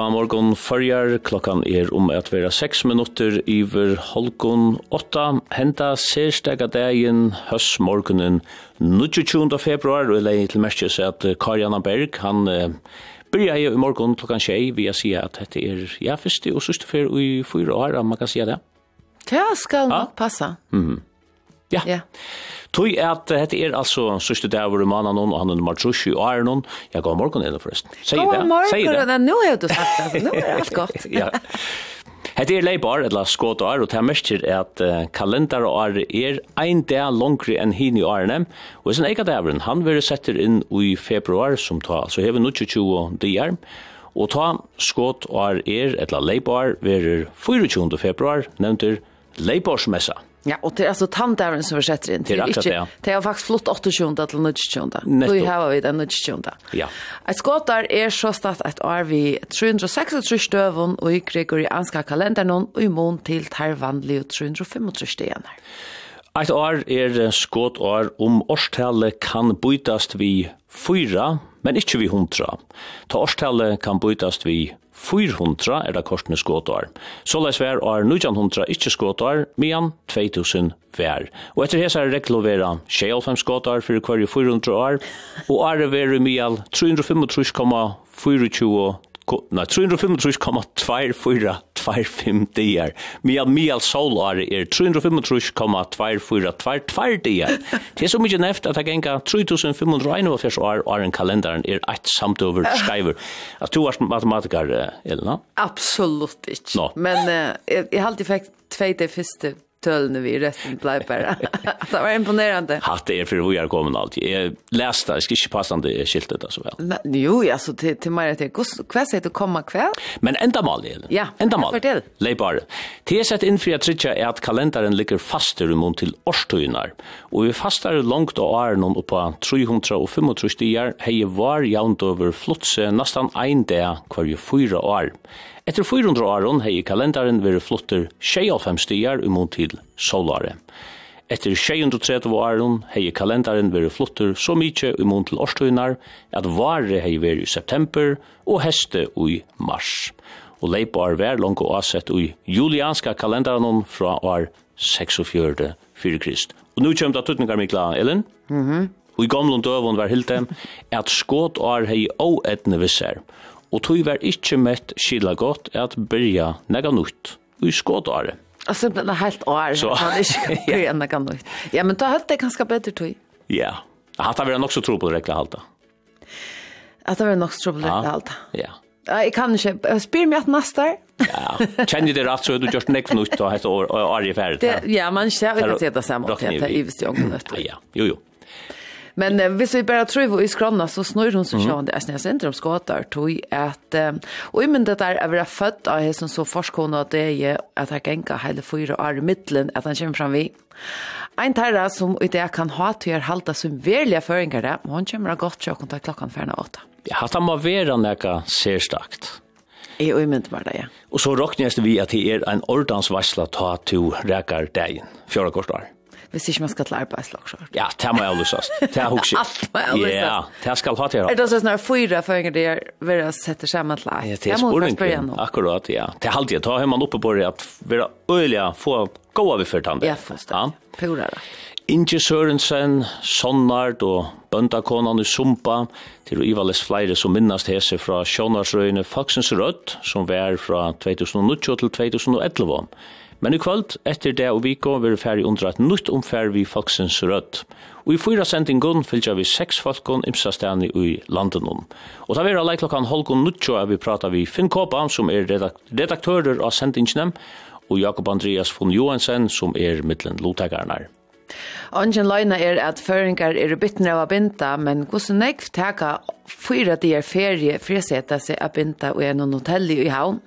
Goa morgon förjar, klockan er om at vera 6 minuter iver holgun 8. Henta sérstega dagen höst morgonen 22. februar, og leir til merkje seg at Karjana Berg, han eh, byrja i morgon klokkan 6, vi har sier at dette er ja, fyrste og sørste fyr i fyra år, man kan sier det. Ja, skal nok passa. Mm -hmm. Ja. Ja. Tui at hette er altså sørste dæver i mannen og han er nummer 27 i er noen. Jeg går morgen inn forresten. Sier det. Sier det. Nå har du sagt det. Nå er alt godt. ja. Hette er leibar, eller skåd og er, og det er mest til at kalendar og er er ein dag langere enn hin i årene. Og sin eget dæveren, han vil sette inn i februar som ta, så hever 22 dier. Og ta skåd og er er, eller leibar, verer 24. februar, nevnter leibarsmessa. Ja, og det är alltså tandären som vi setter in. Det är akkurat det. Det er faktisk flott 28 til till 9-tjunda. Då har vi den 9-tjunda. Ja. Et skåtar er så statt et år vi 336 stövun og i gregorianska kalenderen, og i mån till tarvanlig och 335 stenar. Ett år är skåtar om årstallet kan bytast vi fyra, men ikkje vi hundra. Ta årstallet kan bytast vi 400 er det korsene skåtår. Så leis vær er 1900 ikkje skåtår, men 2000 vær. Og etter hese er reklovera 65 skåtår for hver 400 år, og er vær i mial 325,24 nei, 325,245 dier. Mia mial solar er 325,242 dier. Det er så mykje neft at jeg genga 3541 år og en kalenderen er eit samt over skriver. At du er matematiker, Elena? Absolutt ikke. No. Men uh, jeg, jeg har alltid fikk tvei det første tölne vi resten blev bara. det var imponerande. Hatt är för hur jag kommer allt. Jag läste, jag ska inte passa det skiltet alltså väl. Jo, alltså till till mig att kost kväs heter komma kväll. Men ända mal det. Ja, ända mal. Fortell. Leibar. Det är sett in för att trycka är att kalendern ligger fast i mun till årstøynar. Och vi fastar långt av åren om på 335 dagar. Hej var jaunt over flotse nästan en dag kvar ju fyra år. Etter 400 åren hei kalenderen vært flotter 65 stier imot til solare. Etter 630 åren hei kalenderen vært flotter så mykje imot til årstøynar at vare hei vært i september og heste i mars. Og leipar vær langt og avsett i julianska kalenderen fra år 46 fyrir krist. Og nu kjem det tutningar Mikla, Ellen. Mhm. Mm -hmm. Og i gamle døvun var hilte at skåt år hei og etne visser og tog var ikkje mett skila godt at byrja nega nutt i skådare. Altså, det er helt år, så han ikke byrja kan nutt. Ja, men da halte det ganske bedre tog. Ja, jeg halte det nok så tro på det rekla halta. At det var nok så tro på det rekla halta. Ja. Ja, jeg kan ikke. jeg Spyr meg at neste år. Ja, kjenner det rett så du gjort nekk nutt og hette år i ferdig. Ja, man kjenner ikke at det er samme. Det er i visst jo. Ja, jo, jo. Men eh, hvis vi bare tror i skrona så snurr hon så mm. sjående jeg snedsen til om skåter tog at eh, og i min det der er vi født av hessen så forskående at det er at jeg genka hele fyra år i middelen at han kommer fram vi. Ein terra som i det kan ha til å halda som velja føringer det, hon kommer godt til å kunne ta klokken ferne åtta. Ja, at han må være nekka sérstakt. Jeg og i min det, ja. Og så råknes vi at det er en ordansvarsla ta til rekar dagen, fjorda korsdag hvis ikke man skal til arbeidslagskjør. Ja, det må jeg løsast. Det er hukse. Alt må jeg løsast. Ja, det skal ha til. Er det sånn at fyra føringer det er ved å sette sammen til alt? Ja, det er spørningen. Akkurat, ja. Det er alltid. Ta hemmen oppe på det at vi er øyelig få gå av i fyrtande. Ja, forstå. Ja. Pura det. Inge Sørensen, Sonnard og Bøndakonan i Sumpa, til å Ivales flere som minnast hese fra Sjånarsrøyene Faksens Rødt, som var fra 2008 til 2011. Men i kvöld, etter det og viko, vil vi ferdig under et nytt omfær vi folksens rødt. Og i fyra sendingun fylgja vi seks folkon imsastani i landenon. Og da vera leik klokkan holgon nuttjo er vi prata vi Finn Kåpa, som er redaktører av sendingene, og Jakob Andreas von Johansen, som er mittlen lotekarnar. Ongen løgna er at føringar er bytten av binda, men hvordan nekv teka fyra dier ferie friseta seg av binda og en hotell i havn.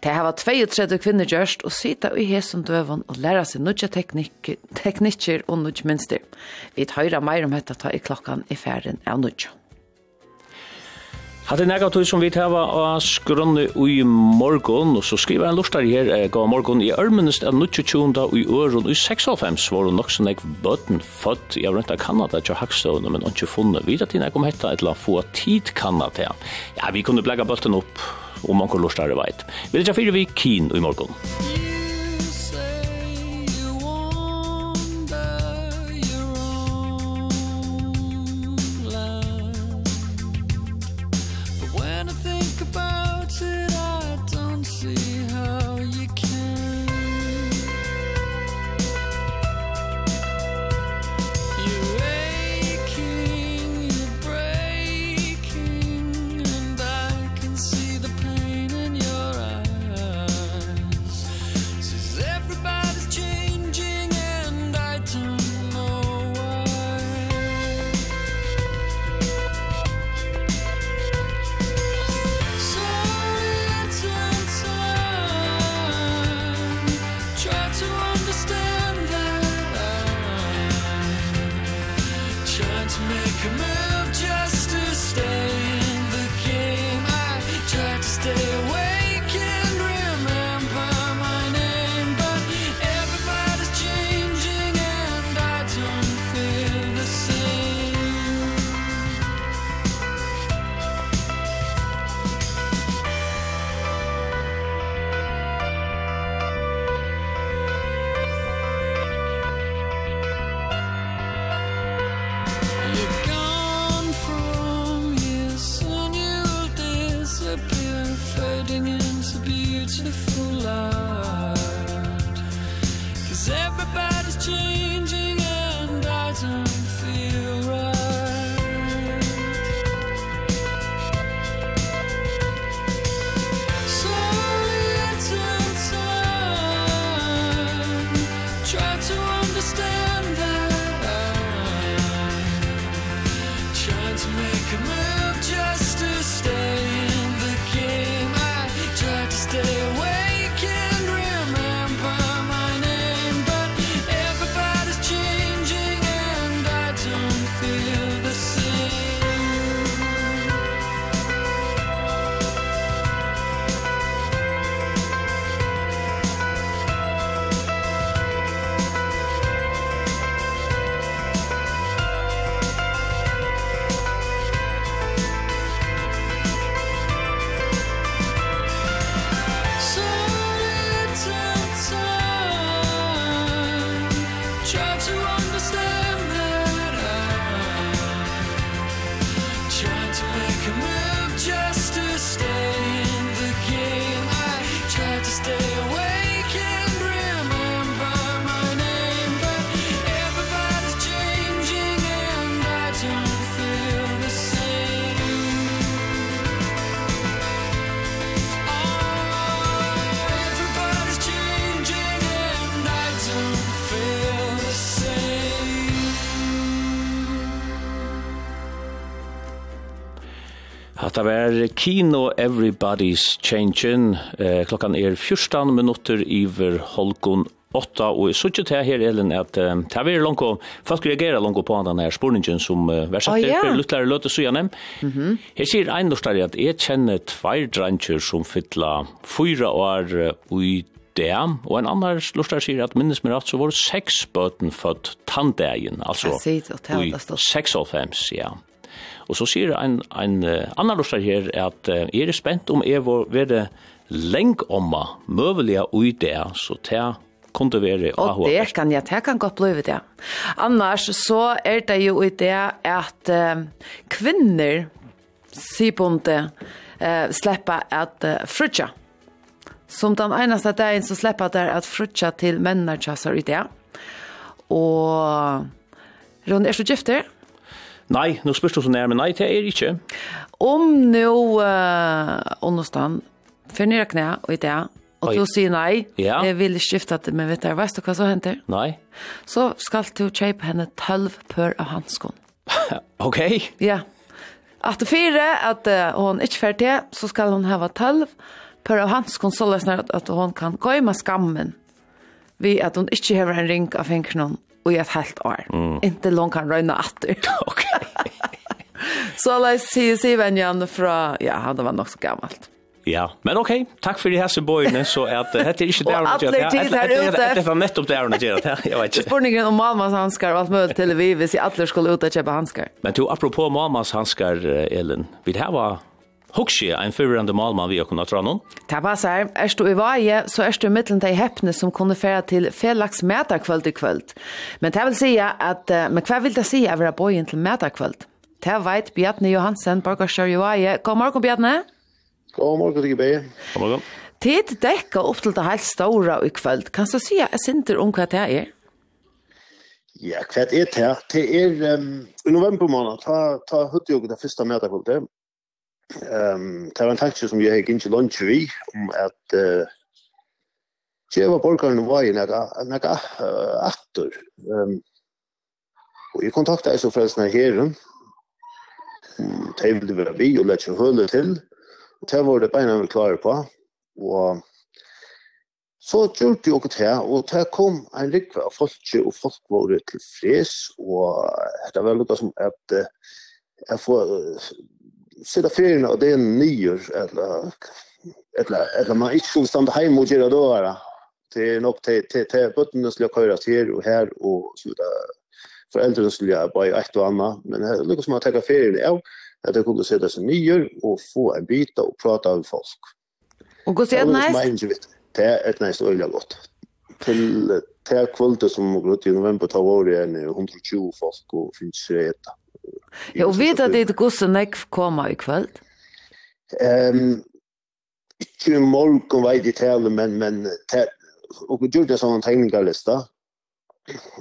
Det hava 32 kvinner gjørst og sita i hesen døven og læra seg nødja teknikker og nudja minster. Vi tar høyra meir om dette ta i klokkan i ferien av nudja. Hatt er nega tog som vi teva av skrunni ui morgon, og så skriver en lortar her, eh, gav morgon i ørmenest av 22. ui øron ui 96 var hun nok som nek bøtten født i avrenta Kanada til Hakstøvn, men ikke funnet vidt at jeg om hetta et la få tid Kanada. Ja, vi kunne blegga bøtten opp om man kunne lortar det veit. Vi er ikke fyrir vi kin ui morgon. Yeah! Det var Kino Everybody's Changing. Eh, klokkan er 14 minutter iver Holkon 8, og jeg så ikke til her, Elin, at eh, det er veldig langt, folk reagerer langt på den her spurningen som uh, vær sagt, oh, ja. for luttlære løte så gjennom. Mm -hmm. Jeg sier en norskere at jeg kjenner tvær dranger som fytla fyra år uh, i det, og en annen lortar sier at minnes meg rett, så var seks bøten født tandegjen, altså i seks og fems, ja. Og så sier en, en annan lorsar her at er det spent om jeg var være lenge omma, møvelige ui det, så til kunde være AHF. Og det kan jeg, det kan godt bli det. Annars så er det jo i det at uh, kvinner, sier bonde, uh, slipper at uh, frutja. Som den eneste dagen så slipper der at frutja til mennene tjasser i det. Og Ron er så gifter, Nei, nå spørs du så nærmere. Nei, det er ikke. Om nå, uh, understand, for nere knæ og i dag, og du sier nei, ja. jeg vil skifte det, men vet du, vet du hva som henter? Nei. Så skal du kjøpe henne 12 pør av hanskon. ok. Ja. At fire, at uh, hun ikke fer til, så skal hun hava 12 pør av hanskon, så løsner at, at hun kan gå i med skammen, ved at hun ikke har en ring av fingrene och jag helt år. Mm. Inte långt kan røyne atter. Okej. Så låt se se vem från ja, han var nog så gammalt. Ja, men okej. Okay. Tack för det här så at uh, dette er ikke det heter inte där att jag det det var nettopp där när jag det jag vet inte. Spurningen om mammas handskar alt möjligt till vi hvis jeg alle skulle ut og köpa handskar. Men to, apropå mammas handskar Ellen, vi det här var Hoxie, ein fyrrande malmann vi har kunnat dra någon. Det passar. er du i vaje, så er du i mittlen till häppne som kunne färra til felax metakvöld i kvöld. Men det vill at, att, men vad vil det säga över bojen til metakvöld? Det vet Bjartne Johansen, borgarstör i vaje. God morgon Bjartne. God morgon till Beie. God morgon. Tid dekka opp til det helt stora i kvöld. Kan du säga att sinter om vad det er? Ja, kvart er det här. Det er um, i november måned, Ta, ta huttet jo det første metakvöldet, Um, det var en tanke som jeg gikk inn til lunsje vi, om at uh, Kjeva borgerne var i nekka atter. Um, og jeg kontakta jeg så frelsene herren. Um, de ville være vi og lette høle til. Og det var det beina vi klare på. Og så gjorde jeg åket her, og det kom en rikve av folk, og folk var til fres, og det var lukket som at uh, jeg får Uh, sitta ferien og det er nyer eller eller eller man ikke skulle stanna hemma och göra då det är nog till till till bøttene skulle køyre köra till her här och så där föräldrarna skulle jag bare ett og annet, men det lyckas man ta ferien av, att det kunde sitta seg nyår och få en byta och prata med folk. Och gå sen nice. Det är ett nice öliga gott. Till till kvällte som går ut i november tar var igjen 120 folk och finnes det Ja, og vet at det er gosse nekv koma i kvöld? Um, ikke i morgen veit i tale, men, men og gjorde en sånn tegningarlista.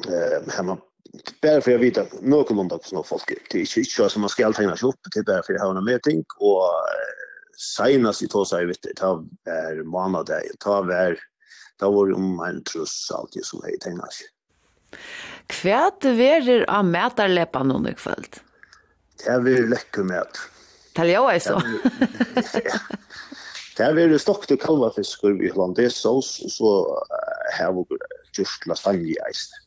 Um, her man bare for jeg vet at noen lunda på sånne folk, det er ikke, ikke som man skal tegna seg opp, det er bare for jeg har noe med ting, og senest i tog seg, vet, du, det var månad, det var, det var om en truss, alltid som jeg tegna seg. Kvært verir av mætarlepa noen i kvöld? Det er vir lekker mæt. Det er jeg så. Det er vir stokte kalvafisker i hollandes saus, og så har vi just lasagne i eisen.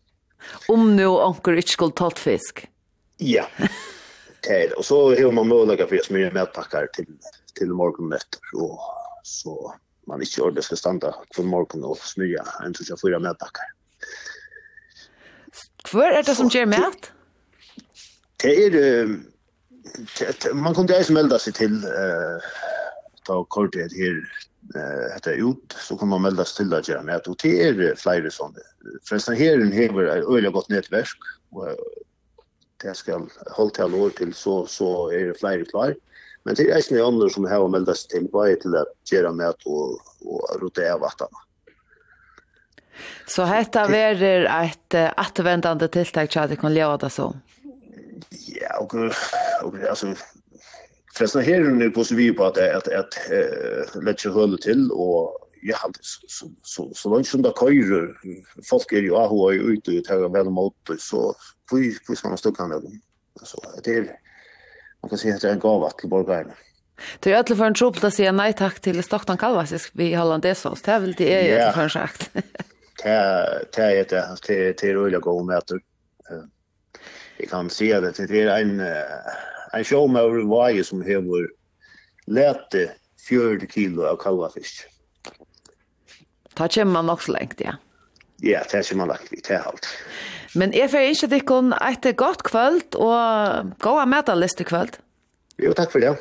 Om nu onker ikke skulle tatt fisk? Ja. Det er det. Og så har man mulighet for å smyre mætpakker til, til morgenen etter, og så man ikke ordentlig skal standa for morgen og smyre en sånn fyra mætpakker. Hvor er det som gjør med? Det er, man kunne eisen melda seg til, ta kortet her, hette ut, så kunne man melda seg til at gjøre med, og det er flere sånne. Forresten, her hever et øyelig godt nettverk, og det skal holde til år til, så, så er det flere klar. Men det er eisen andre som har melda seg til, bare til at gjøre med og, og rotere vattene. Så detta verer ett attvändande tiltak till att det kan leva det så. Ja, och, och alltså förresten här nu på så vi på att att att eh lägga hålla till och jag så så så, så långt som det kör folk är ju ahu och ute och tar väl mot så vi vi ska stå kan det. Så det är man kan säga att det är en gåva till borgarna. Det er alle för en trupp att säga nej tack till Stockton Kalvasisk vi Holland Det er vel det är ju för sagt. det det det det det rulla gå med att jag kan se det det är en en show med varje som har lätt 40 kilo av kalvafisk. Ta kommer man nok så lengt, ja. Ja, det er man lagt vidt, det er alt. Men jeg får ikke dikken dere et godt kvöld og gå av medalist i kvöld. Jo, takk for det.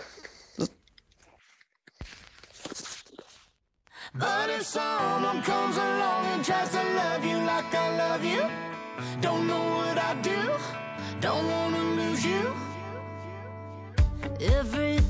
But if someone comes along and tries to love you like I love you Don't know what I do. Don't wanna lose you. Every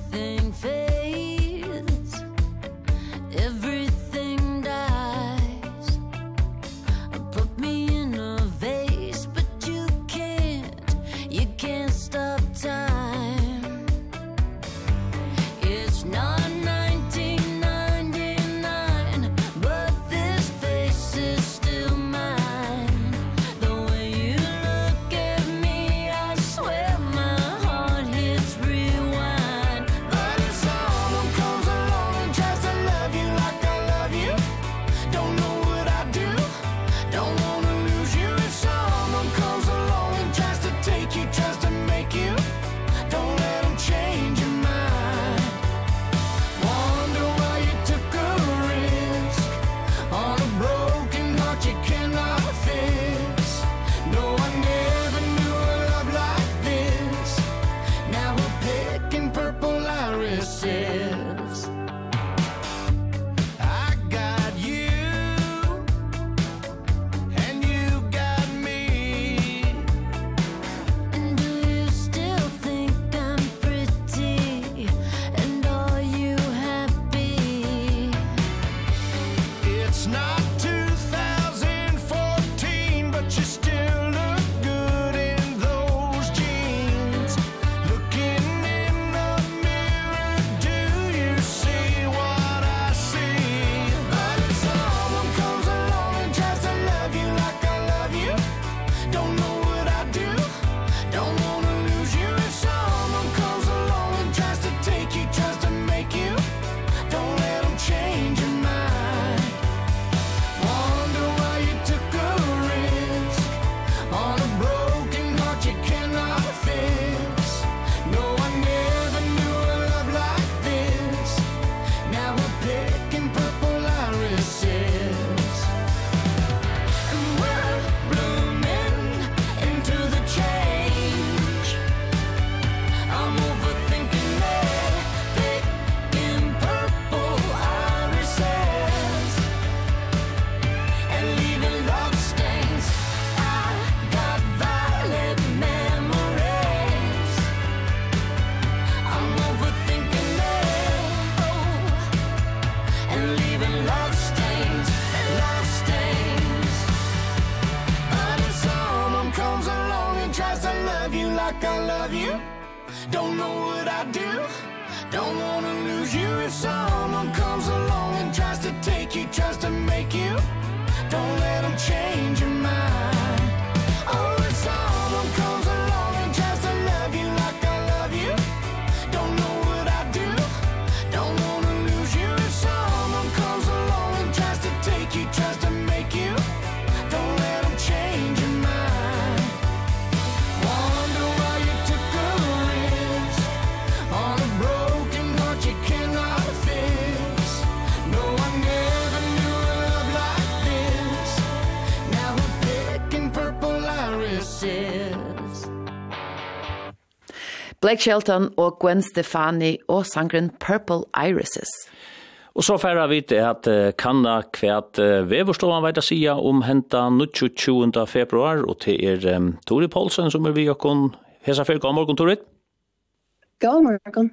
It's not Blake Shelton og Gwen Stefani og sangren Purple Irises. Og så færa vi til at uh, kanna kvært uh, veverstovan veit a sia om henta 22. februar, og til er um, Tori Poulsen som er vi okkon hesa fyrir. God morgen, Tori. God morgen.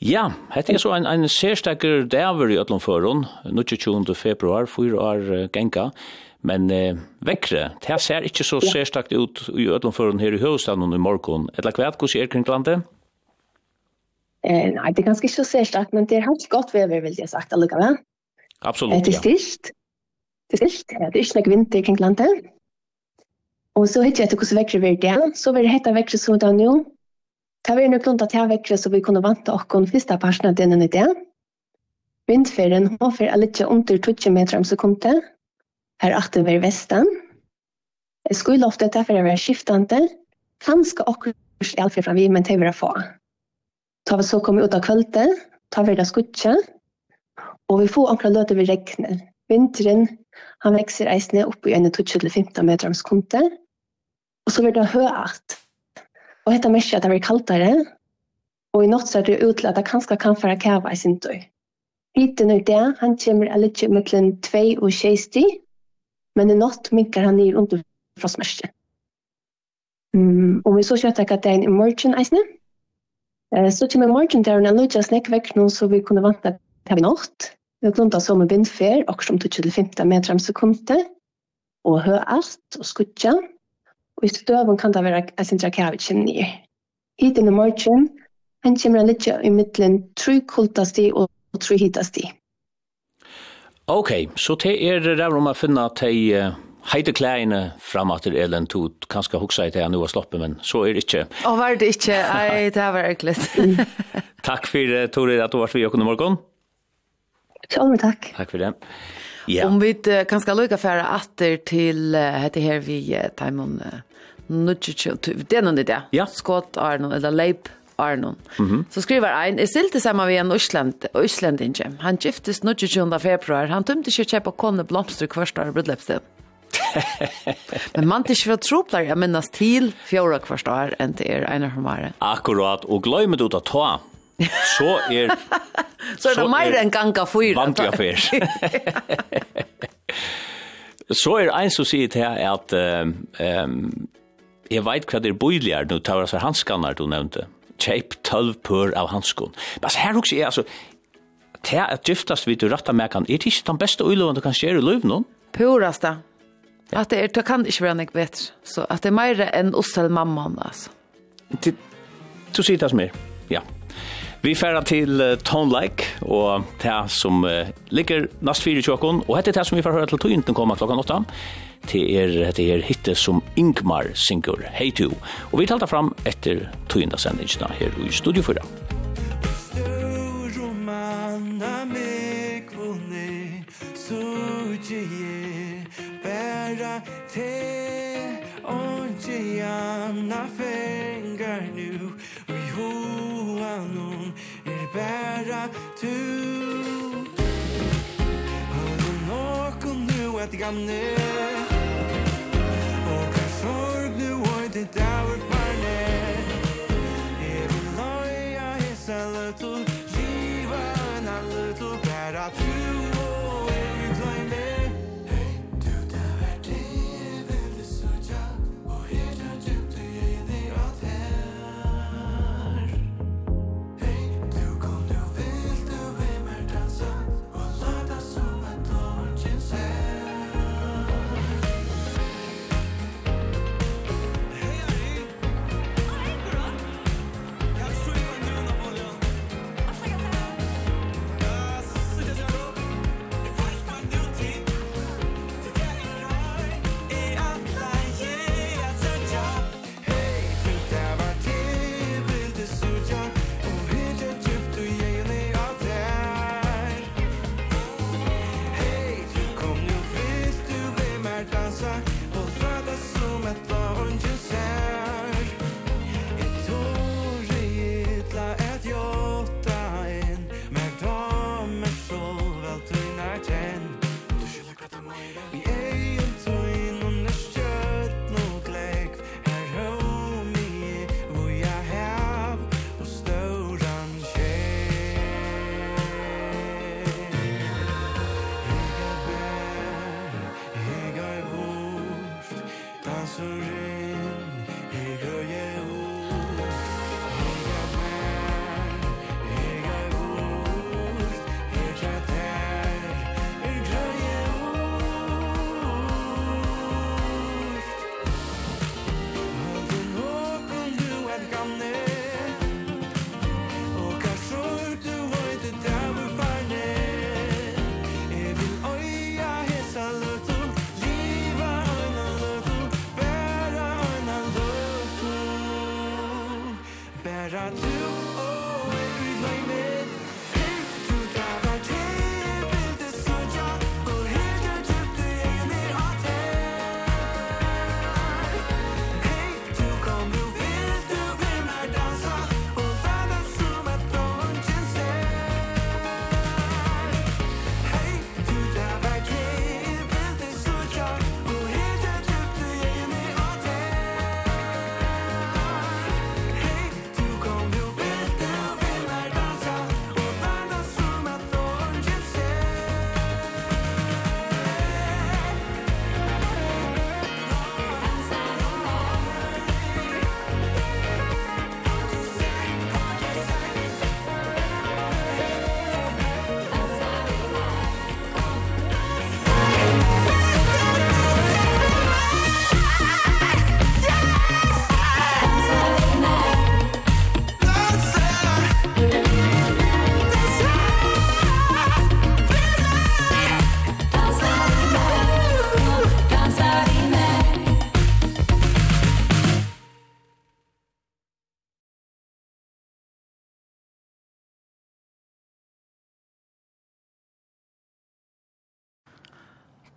Ja, hette er så en, en sérstekker dæver i Øtlundføren, 20. februar, fyra år uh, genka. Men eh, vekkre, det ser ikke så særstakt ut i ødenføren her i høvestaden i morgen. Eller hva er er kring landet? Eh, nei, det er ganske ikke så særstakt, men det er helt godt vever, vil jeg sagt, allikevel. Absolutt, ja. Det er styrst. Det er styrst. stilt. Det er ikke noe vinter kring landet. Og så hittar jeg etter hvordan vekkere vil det. Så vil det hette vekkere som det er nå. Det vil nok lundt at jeg vekkre så vi kunne vante åkken første parten av denne i det. Vindferien har for alle ikke under 20 meter om sekundet er at det vestan. Jeg skulle ofte ta for å være skiftende. Kanskje akkurat i alt fra vi, men det vil jeg få. Ta vi så kommer ut av kvöldet, ta vi det skutje, og vi får akkurat løte vi regner. Vinteren, han vekser eisene opp i en 20-15 meter om skundet, og så vil det høyt. Og dette merker at det blir kaldere, og i natt så er det ut til at det kanskje kan være kjæva i sin døy. Hiten er det, han kommer alle mellom 2 og 6 Men i natt minkar han ner under frostmärket. Mm, och vi så kött at det er en morgen eisne. Eh, så till med emergent där när Lucia snäck vekk nå, så vi kunde vanta att vi natt. Vi kunde som en vindfer, akkurat som tog till 15 meter om sekundet. Och höast og skutja. Og i støven kan det være en sin trakavit som ner. Hit in emergent, han kommer litt i mittlen tre kultasti og tre hitasti. Ok, så det er rævr om å finne at de heite klæene fram at det er en tog, kanskje hoksa i det jeg nå har sloppet, men så er det ikke. Å, oh, var det ikke? Nei, det var erkelig. takk for, Tore, at du var vi åkken i morgen. Selv takk. Takk for det. Ja. Om vi kan skal lukke fære atter til hette her vi tar med noe, det er noen idé. ja. Skått, Arno, eller Leip, Arnon. Mm -hmm. Så skriver ein, jeg stilte sammen med en Øsland, Øslandinje. Han giftes 22. februar. Han tømte ikke kjøpe og kone blomster kvørst av brudløpsted. Men man ikke for troplar, jeg minnes til fjorda kvørst av enn til er ene hermare. Akkurat, og gløymet ut av ta. Så er... så er det mer enn ganga fyra. Vant jeg fyr. så er ein som sier til at um, um, jeg vet hva det er bøyligere, nå tar jeg handskanner du nevnte kjeip tølv pør av hanskon. Men altså, her også er, altså, til at giftast vid du rattar merkan, er det ikke den beste uloven du kan skjer i løven noen? Purasta. At det er, det kan ikke være nek betre. Så at det er meira enn oss eller mamman, altså. Det, du sier det som er, ja. Vi færa til uh, Tone Like, og det som uh, ligger nast 4 i tjokken, og hette det som vi får høre til tøynden kommer klokka 8 til er hette her hitte som Ingmar syngur Hey to. Og vi talte fram etter tøyna sendingene her i Studio 4. Bæra alltid där vi faller Är vi loja, hesa lötul me thought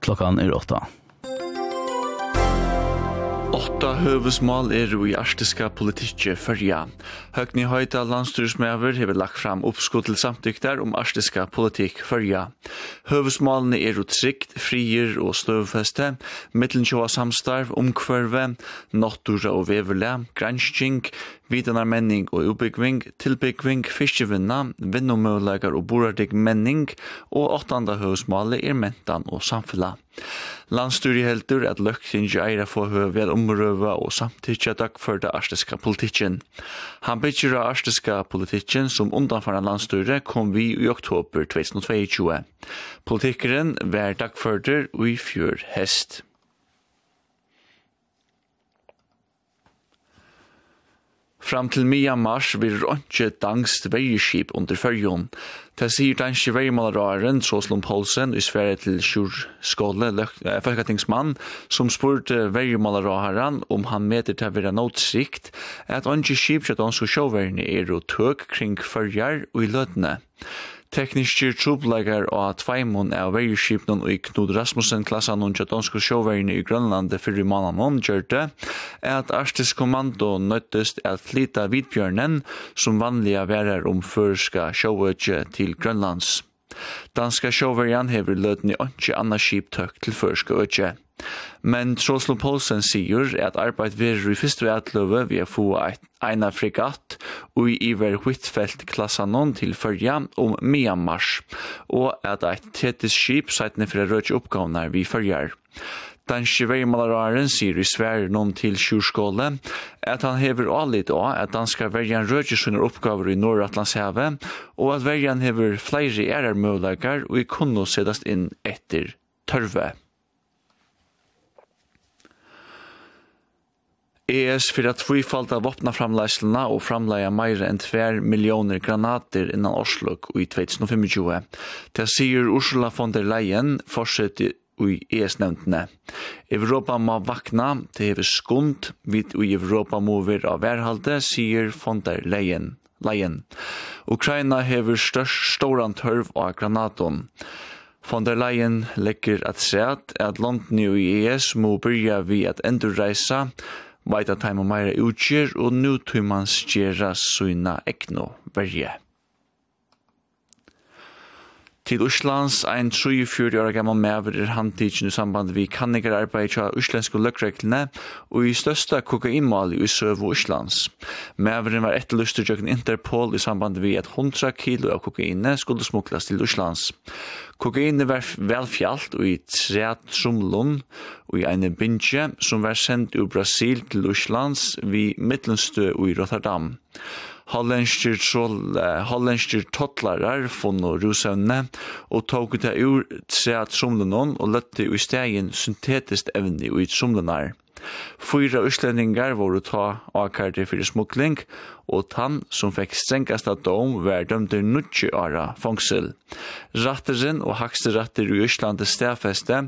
Klokkan er åtta. Åtta høvesmål er i arstiska politikje fyrja. Høgni Høyta landstyrsmøver hever lagt fram oppskå til samtykter om arstiska politikk fyrja. Høvesmålene er trygt, frier og støvfeste, mittlenkjåa samstarv, omkvarve, nottura og veverle, gransking, Vidanar menning og ubyggving, tilbyggving, fiskevinna, vinnumøleikar og borardig menning, og åttanda høvsmålet er mentan og samfella. Landstyri heldur at løktingi eira få høy vel omrøva og samtidja dagførda arstiska politikken. Han bygger av arstiska politikken som undanfarna landstyri kom vi i oktober 2022. Politikkeren var dagførder og i fjør hest. Fram til mia mars vil røntsje dangst veierskip under fyrjon. Det sier danske veiermaleraren Såslund Poulsen i Sverige til Sjur Skåle, folketingsmann, som spurte veiermaleraren om han meter til å være nåtsikt at ønske skip til danske sjåverne er og tøk kring fyrjar og i løtene tekniske trubleikar og tveimun av og i Knud Rasmussen-klassan og Jadonsko sjåverjene i Grønlandet fyrir mannen om gjørte, er at Arstis kommando nøttest at flyta vidbjørnen som vanliga verar om førska sjåvøtje til Grønlands. Danska sjåverjan hever løtni åndsje anna skip tøk til førska øtje. Men Troslund Poulsen sier at arbeid vil i fyrstu atløve vi er få eina fregatt og i iver Huitfeldt klasse non til førja om Myanmars og at eit tetis skip seitne for rødje oppgavnar vi fyrjar. Danske veimalararen sier i Sverige noen til Sjurskåle at han hever allit av at han skal verja en oppgaver i Nordatlandshavet og at verjan hever flere ærermølager og i kunne sedast inn etter tørve. ES fyrir at tvifalda vopnaframleisluna og framleia meira enn 2 millioner granater innan Oslok i 2025. Det sier Ursula von der Leyen fortsätter i ES-nevntene. Europa må vakna, det hever skund, vid i Europa må vera av verhalde, sier von der Leyen. Leyen. Ukraina hever størst storan tørv av granaton. Von der Leyen legger at seg at landet i ES må byrja vi at endurreisa, at heim og meira utgjer, og nu tøy man skjera suina ekno verje til Øslands, ein 34 år gammal mever er handtidsen i samband vi kannikararbeid tja uslenske løkreglene og i største kokainmål i søvu Øslands. Meveren var etterlustur tjøkken Interpol i samband vi at 100 kilo av kokaine skulle smuklas til Øslands. Kokaine var velfjallt og i tre trumlun og i eine bindje som var sendt ur Brasil til Øslands vi middelstø og i Rotterdam hollenskir troll, hollenskir tottlarar funn og rusevne, og tåg det ur at tromlenon og løtte i stegin syntetist evne i tromlenar. Fyra utlendingar voru ta akardi fyrir smukling, og tann som fekk strengasta dom var dømdur nutje ara fangsel. Ratteren og haksterattir i Øslande stedfeste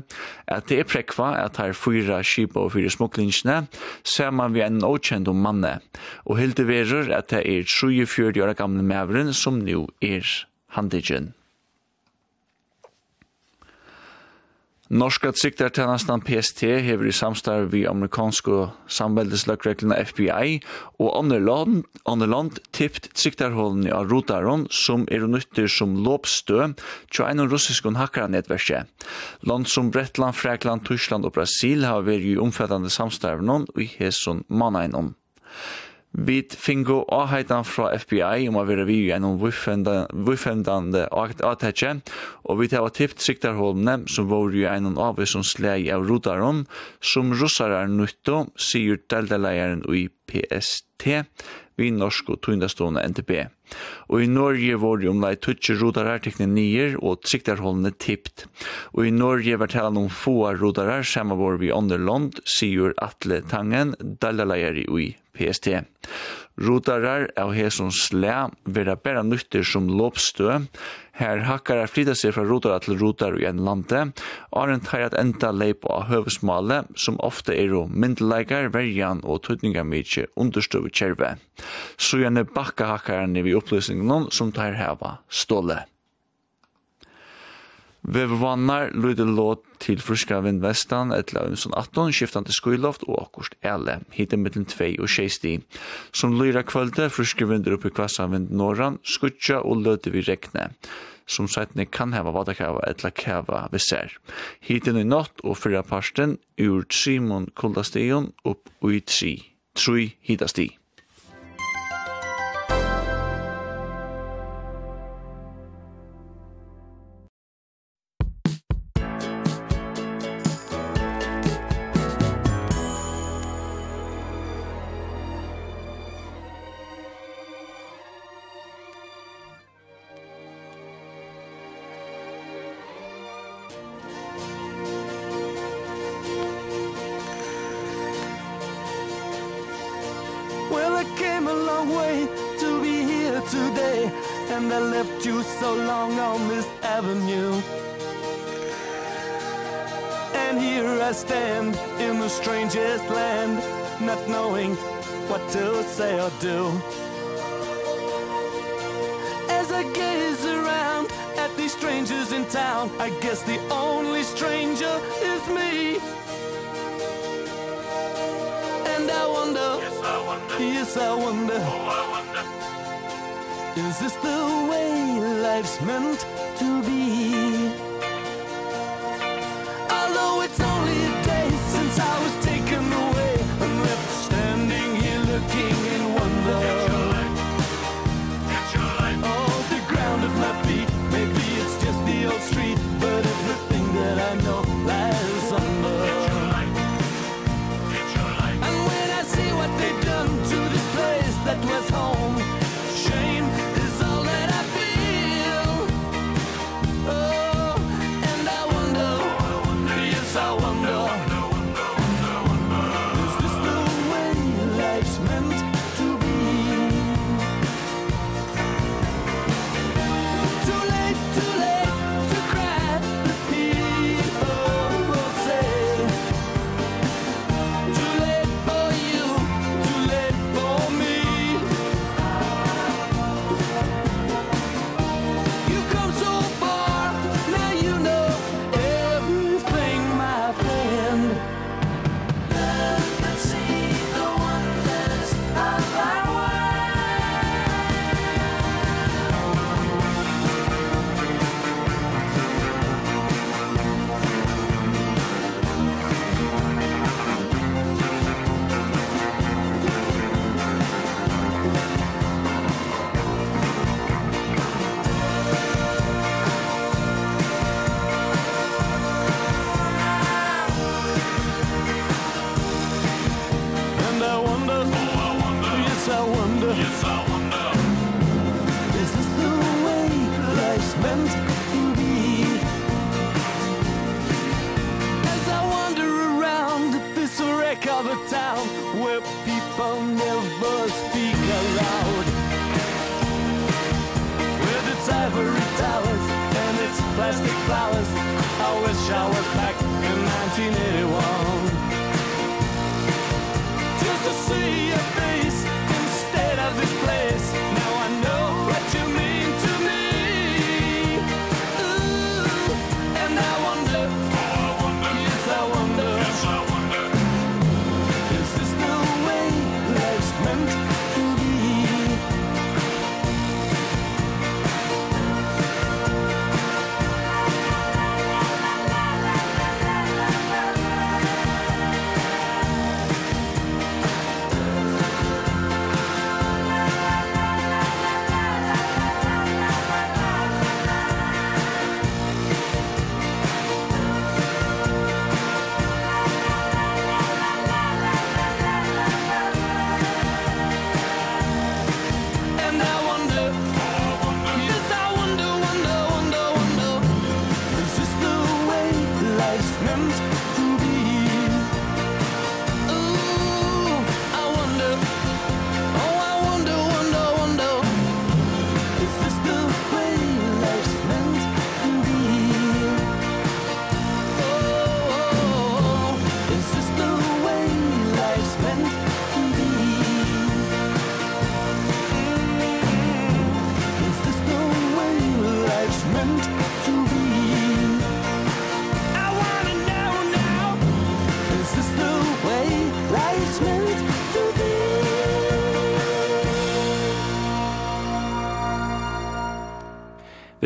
at det er prekva at her fyra kipa og fyrir smuklingsne saman vi en åkjent om manne, og hilde verur at det er 34 år gamle mevren som nu er handigen. Norska tryggdartjenestan PST hever i samstarv vi amerikanske samveldeslagreglene FBI og andre land tippt trygtarhålen av rotaron som er nytter som låpstø til en russiskon hakkaranetverse. Land som Bretland, Frekland, Tyskland og Brasil har vært i omfattende samstarv noen og i hesson mannainon. Vi fingo avheitan fra FBI om å være vi gjennom vifendande avtetje, og vi tar tippt siktarholdene som var jo en av som slei av rodaron, som russar er nytto, sier deldeleieren i PST, vi norsk og tundastående NTB. Og i Norge var det omlai tutsi rodarar tekne nier og siktarholdene tippt. Og i Norge var talan om få rodarar samme var vi andre land, sier Atle Tangen, dalaleier i PST. Rotarar av hesson slä vera bæra nytter som lopstø. Her hakkar flytta seg fra rotarar til rotar i en lande. Arent har at enda leip av høvesmale, som ofte er jo myndeleikar, verjan og tøytningar mykje understøv kjerve. Så gjerne bakka hakkarane vi opplysningen som tar heva ståle. Vevervannar lyder låt til friska vindvestan etla umson 18, skiftande skuiloft og akkurst ele, hitte mittlen 2 og 60. Som lyra kvölde, friska vindur oppi kvassa vind norran, skutja og løte vi rekne, Som sætne kan heva vadakava etla kava vi ser. I natt og fyrra parsten ur Simon Kuldastion upp ui 3. 3 hitasti.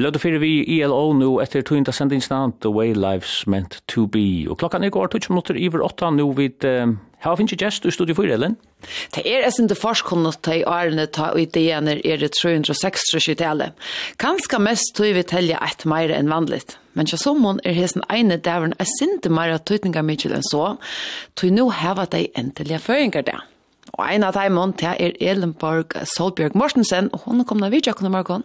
lødde fyrir vi ILO nu etter tøynda sendingsna The Way Life's Meant To Be. Og klokkan er går tøyts minutter iver 8 nu vid um, finnes ikke gest i studiet for Ellen? Det er eisen det forskunnet til årene ta og ideene er det 360-tallet. Kanskje mest tog vi telje et meir enn vanligt. Men tja somon er hesten ene dævren er sinte meir tøytningar mykje enn så, tog nu hava de endelige føringer der. Og en av dem det er Elenborg Solbjørg Mortensen, og hun er kommet av vidtja kunne morgen.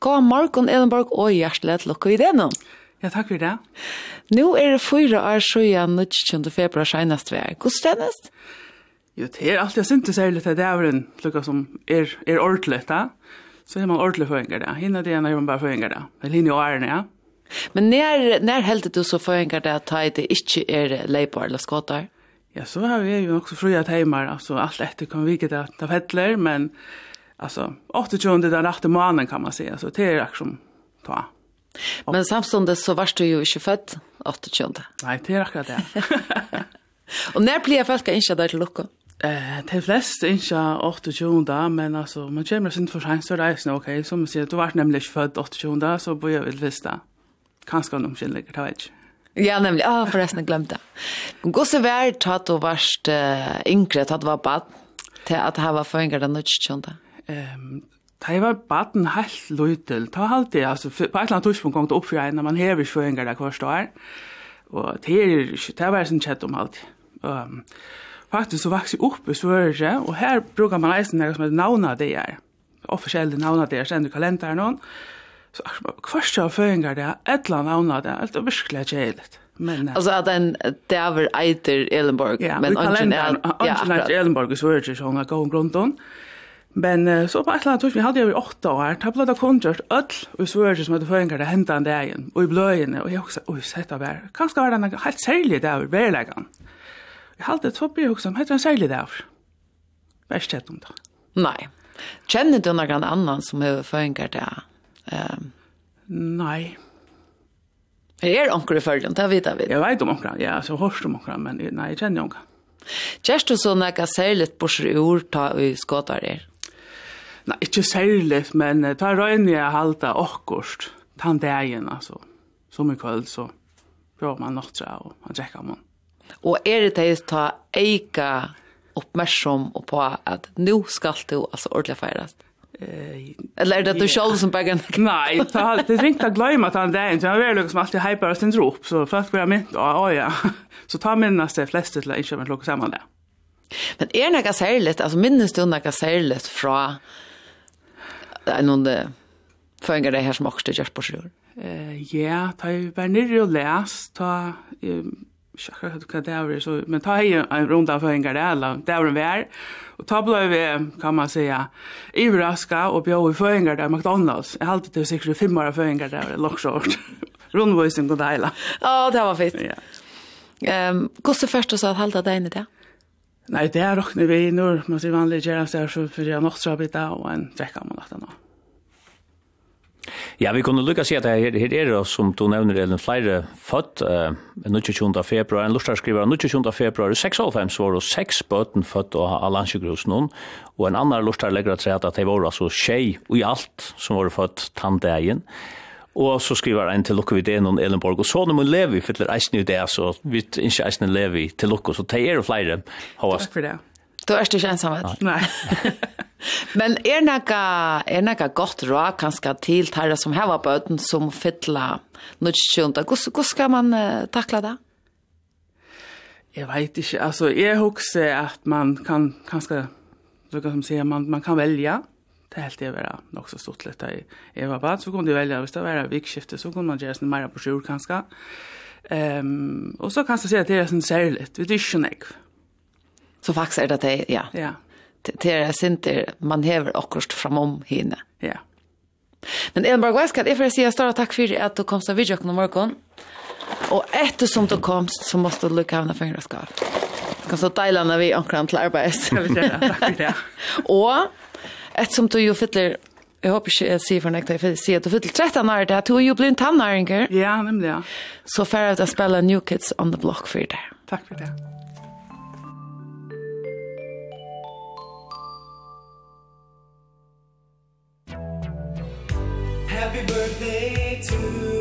God morgen Elenborg, og hjertelig til dere i det nå. Ja, takk for det. Nå er det fyra år siden 19. februar senest vi er. Hvordan stendes? Jo, det er alltid synd til særlig til det er en lukka som er, er ordentlig, da. Så er man ordentlig føringer da. Hinna det er man bare føringer da. Det er linje og æren, ja. Men når, når heldet du så føringer det at det ikke er leipar eller skåtar? Ja. Ja, så har vi ju också fria timmar, alltså allt efter kan vi det att fettler, men alltså 28. den natt i månaden kan man säga, så det är aktion ta. Men samstundes så varst du ju inte född 28. Nej, det är akkurat det. Och när blir folk inte där till lucka? Eh, de fleste ikke 28 men altså, man kommer sin for sent, så reisende, ok, som man sier, du var nemlig ikke født 28 så bor jeg vel visst da. Kanskje noen kjenner, det vet ikke. Ja, nemlig. Ah, forresten, jeg glemte. Gå så vær tatt du varst uh, yngre, tatt var bad, til at her var føringer den nødskjønta? Um, Da jeg var baden helt løytel, da halte jeg, altså, på et eller annet tidspunkt kom det opp for jeg, når man hever føringer der hver år, og det er ikke, det var sånn kjett om alt. Um, faktisk så vokste jeg opp i Svørre, og her bruker man eisen noe som heter navnet det er, offisielle navnet det er, stender kalenderen noen, Så kvart av føringar det, et eller etla navna det, alt er virkelig kjelit. Men, altså at en dæver eiter Elenborg, ja, men ønsken er... Ja, ønsken er Elenborg, så er det ikke sånn at gåen grunnen. Men uh, så på et eller annet tidspunkt, vi hadde jo i åtta år, da ble det kontrørt ødel, og så er det som hadde føringar det hentet en dagen, og i bløyene, og jeg også, oi, sett av her, kanskje var det en helt særlig dæver, verleggen. Jeg hadde et topp i hoksom, heter en særlig dæver. Vær stett om det. Nei. Kjenner du noen annan som har føringar det? Um, nei. Er det onker i følgen? Det vet vi. Jeg vet om onker, ja. Så hørst om onker, men nei, jeg kjenner onker. Kjærst du så nekka særligt borser i ord ta i skåtar er? Nei, ikke særligt, men ta røyne jeg halda okkurst. Ta en dagen, altså. Som i kveld, så prøver man nåttra og man drekker man. Og er det det ta eika oppmerksom og på at nu skal du altså ordentlig feirast? Eh, Eller är det du själv som bägge? Nej, det är inte att glömma att han är en. Han är liksom alltid hyper och ständer upp. Så folk börjar mynt, ja, ja. Så ta minnas det flesta till att inte locka samman det. Men är det något särskilt, alltså minnes du något särskilt från någon föringar det här som också görs på Eh, Ja, ta ju bara nere och läs. Ta ikke akkurat hva det er, så, men ta hei en runda for det, eller det er en vær, og ta ble vi, kan man säga, ivraska og bjør i føringer der McDonalds. Jeg halte til sikkert fem år føringer der, loksjort. Rundvøysen god deila. Ja, oh, det var fint. Ja. Ehm, um, kosse først og at halte deg inn i det? Nei, det er råkne vi, når man sier vanlig gjerne, så er det for jeg nok så bitte, og en trekk av man lagt det nå. Ja, vi kunne lukka si at her, her er det, som du nevner, er den flere født, uh, 22. februar, en lustar skriver, 22. februar, 96 var det seks bøten født av Alansjegrus noen, og en annan lustar legger at at de var altså tjei i alt som var født tandegjen, Og så skriver ein til lukka vi det noen Elenborg, og så når man lever, fyller eisen i det, så vi ikke eisen lever til lukka, så det er og flere. Takk for det. Du er ikke ensam. Nei. Men er nega, er nega godt råd kanskje til tæra som heva bøten som fytla nødskjønta? Hvordan skal man uh, takla det? Jeg vet ikke. Altså, jeg husker at man kan kanskje, du kan som sier, man, man kan velja. Det helt det være nok så stort litt. Jeg var bad, så kunne du velja. Hvis det var vikskifte, så kunne man gjøre sånn mer på sjur kanskje. Um, og så kan jeg si at det er sånn særlig. Vi er ikke nekv. Så faktisk er det att det, ja. Ja. Det er sinter, man häver akkurat framom henne. Ja. Men en bra gäst kan jag för säga stora tack för att du kom så vidare på morgon. Och eftersom du kom så måste du lycka med fingerskap. Du Kan så dela når vi ankrar till arbets. Jag vill säga tack för det. Och eftersom du jo fyller Jag hoppas ikke jeg sier för nekta, jeg sier at du fyller 13 år det du är ju blind tannaringer. Ja, nemlig, Ja. Så färre att spela New Kids on the Block för deg. Tack för det. happy birthday to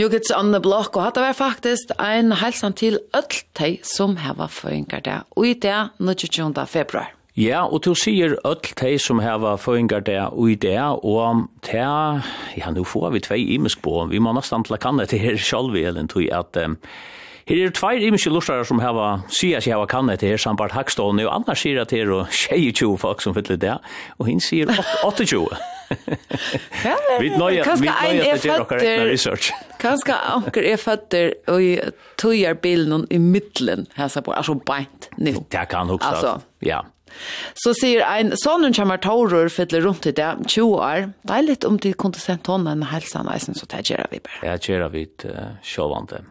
New Kids on the Block, og hatt var faktisk ein helsan til öll tei som heva føyngar det, og i det 22. februar. Ja, og du sier öll tei som heva føyngar det, og i det, og te, ja, nu får vi tvei imisk på, vi må nesten til å kanne til her sjalvi, eller tog at um, Her er tvei imiske lustarar som hava sia seg hava kanne til her sambart Hagstående, og annars sier at her og 22 folk som fyller det, og hinn sier 28. Vi nøyer, vi nøyer til å gjøre research. Kanske anker är fötter och tojar bilden i mitten här på alltså bänt nu. Det kan också. Alltså ja. Så säger en sonen kommer tåror fyller runt i det 20 år. Det är lite om till kontent honom hälsan nästan så det gör vi bara. Ja, gör vi det sjovande.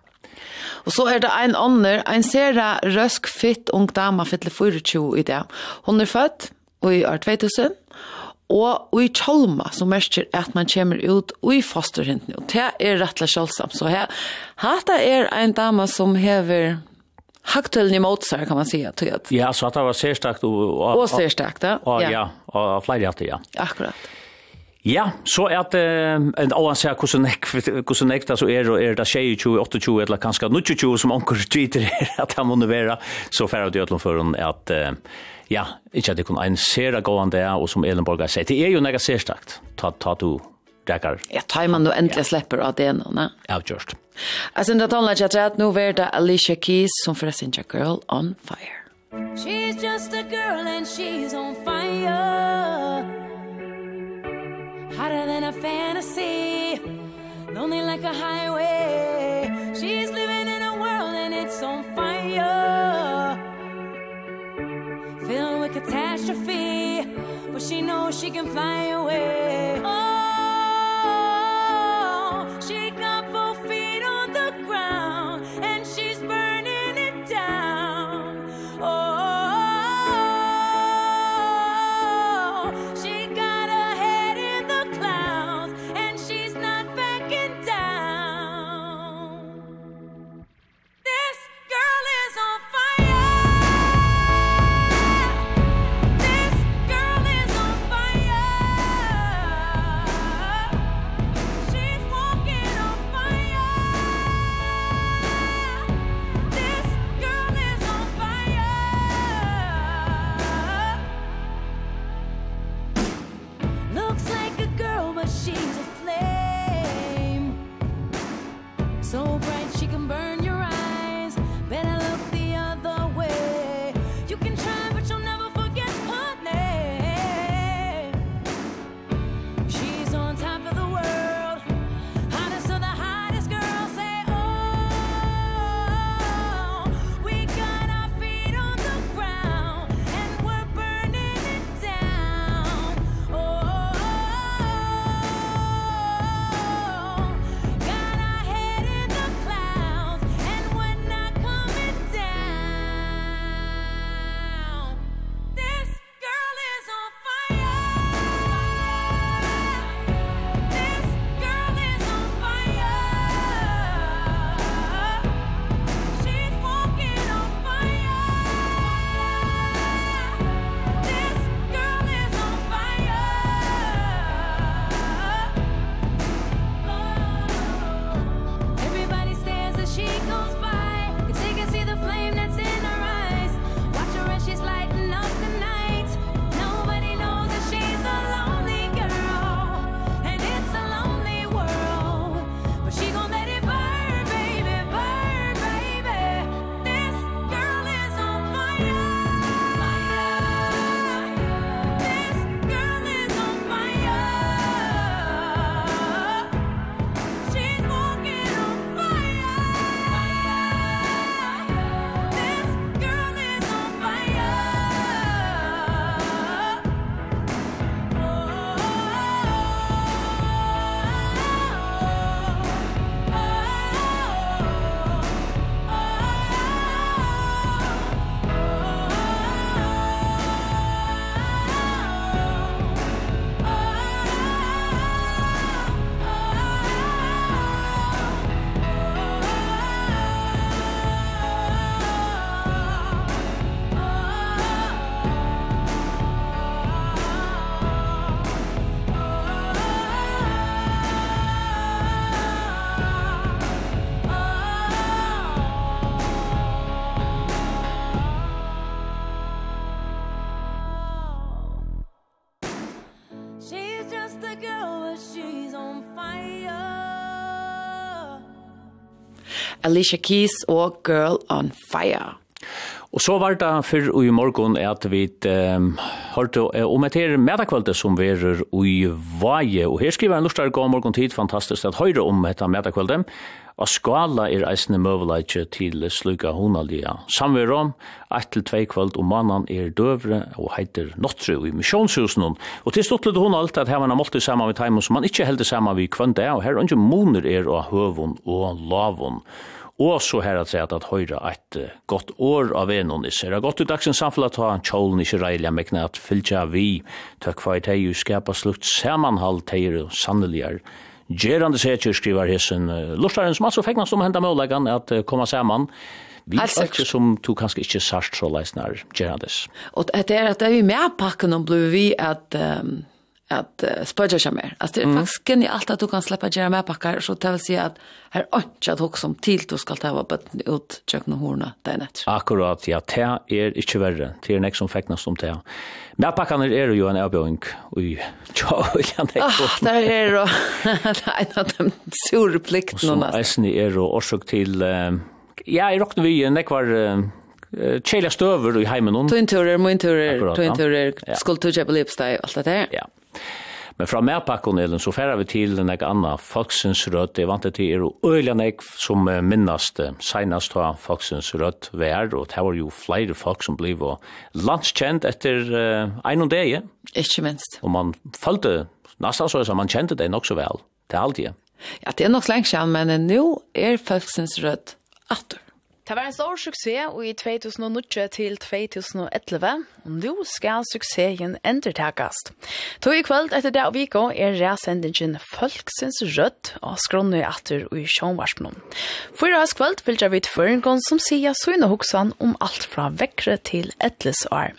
Og så er det ein ånder, ein sera røsk fitt ung dama fyller 24 i det. Hon er født i år 2000, og i tjolma som merker at man kommer ut i fosterhintene, og det er rettelig kjølsomt. Så her, hatt er en dame som hever haktølen i motsar, kan man säga. Till det Ja, så att det var särstakt. og... Og ser och särstakt, ja. Ja, och, och, och, och, Akkurat. Akkurat. Ja, så er det en annen sier hvordan jeg det så er, og er det 22, 28, eller kanskje 29 som anker tweeter er at han må være, så færre det gjøtlen for at ja, ikke at det kunne en sere gående det, og som Elenborg har sagt, det er jo nega serstakt, ta, ta du räkar. Ja, tar man då äntligen släpper av det nu, nej? Ja, just. Alltså, det talar jag tror att nu är det Alicia Keys som förresten är Girl on Fire. She's just a girl and she's on fire hotter than a fantasy. Lonely like a highway. She's living in a world and it's on fire. Filled with catastrophe but she knows she can fly away. Oh Alicia Keys og Girl on Fire. Og så var det for i morgen at vi um, hørte om et her medakvalde som verer i Vaje. Og her skriver en lortare god morgen tid, fantastisk at høyre om et medakvalde. Og skala er eisende møvleitje til sluka honalia. Samverom, ett til tvei kvöld om mannen er døvre og heiter Nottru i misjonshusen. Og til stått litt honalt at her man har måltid sammen med teimen som man ikke heldig sammen med kvönda. Og her er ikke moner er og høvun og lavun. Og Og så her at seg at høyre et godt år av enon i seg. Godt i dagsens samfunn at han tjålen ikke reilig mekne at fylltja vi. Takk for at hei skapa slukt samanhald teir og sanneligar. Gerande seker skriver hessen lortaren som altså fekna som henda møllegan at komma saman. Vi er som du kanskje ikke sørst så leisnar gerandes. Og det er at det vi med pakken om blir vi at um att uh, spöja sig mer. Alltså det är mm. faktiskt genialt att du kan släppa gärna med packar så det vill säga att här är inte att också som till du ska ta upp ut tjökna horna där nätt. Akkurat, ja, det er ikke verre. Det er nek som fäcknas om det. Med packarna är det en avbjøring. Oj, tja, jag näkt. Ah, där är det en av de sura plikterna. Och så eisen er det årsøk til, Um, ja, i rockna vi nek var... Uh, Kjellar støver i heimen hon. Tuinturer, mointurer, tuinturer, skulturer på lipsteg og alt det der. Ja. Men fra medpakkonelen så færer vi til den anna Folksens Rødt. Jeg vant til er øyla nek som minnast senast av Folksens Rødt vær, og det var jo flere folk som bliv og landskjent etter uh, ein og deg. Ikke minst. Og man følte, nesten så er man kjente det nok så vel, det er alltid. Ja, det er nok lenge siden, men nå er Folksens Rødt atter. Det var en stor suksess i 2009 til 2011, og nå skal suksessen endertakast. To i kveld etter det av viko er resendingen Folksens Rødt og skronne i atter og i sjånvarsmån. For i dag kveld vil jeg vite føringen som sier søgne hoksan om alt fra vekkere til etles år.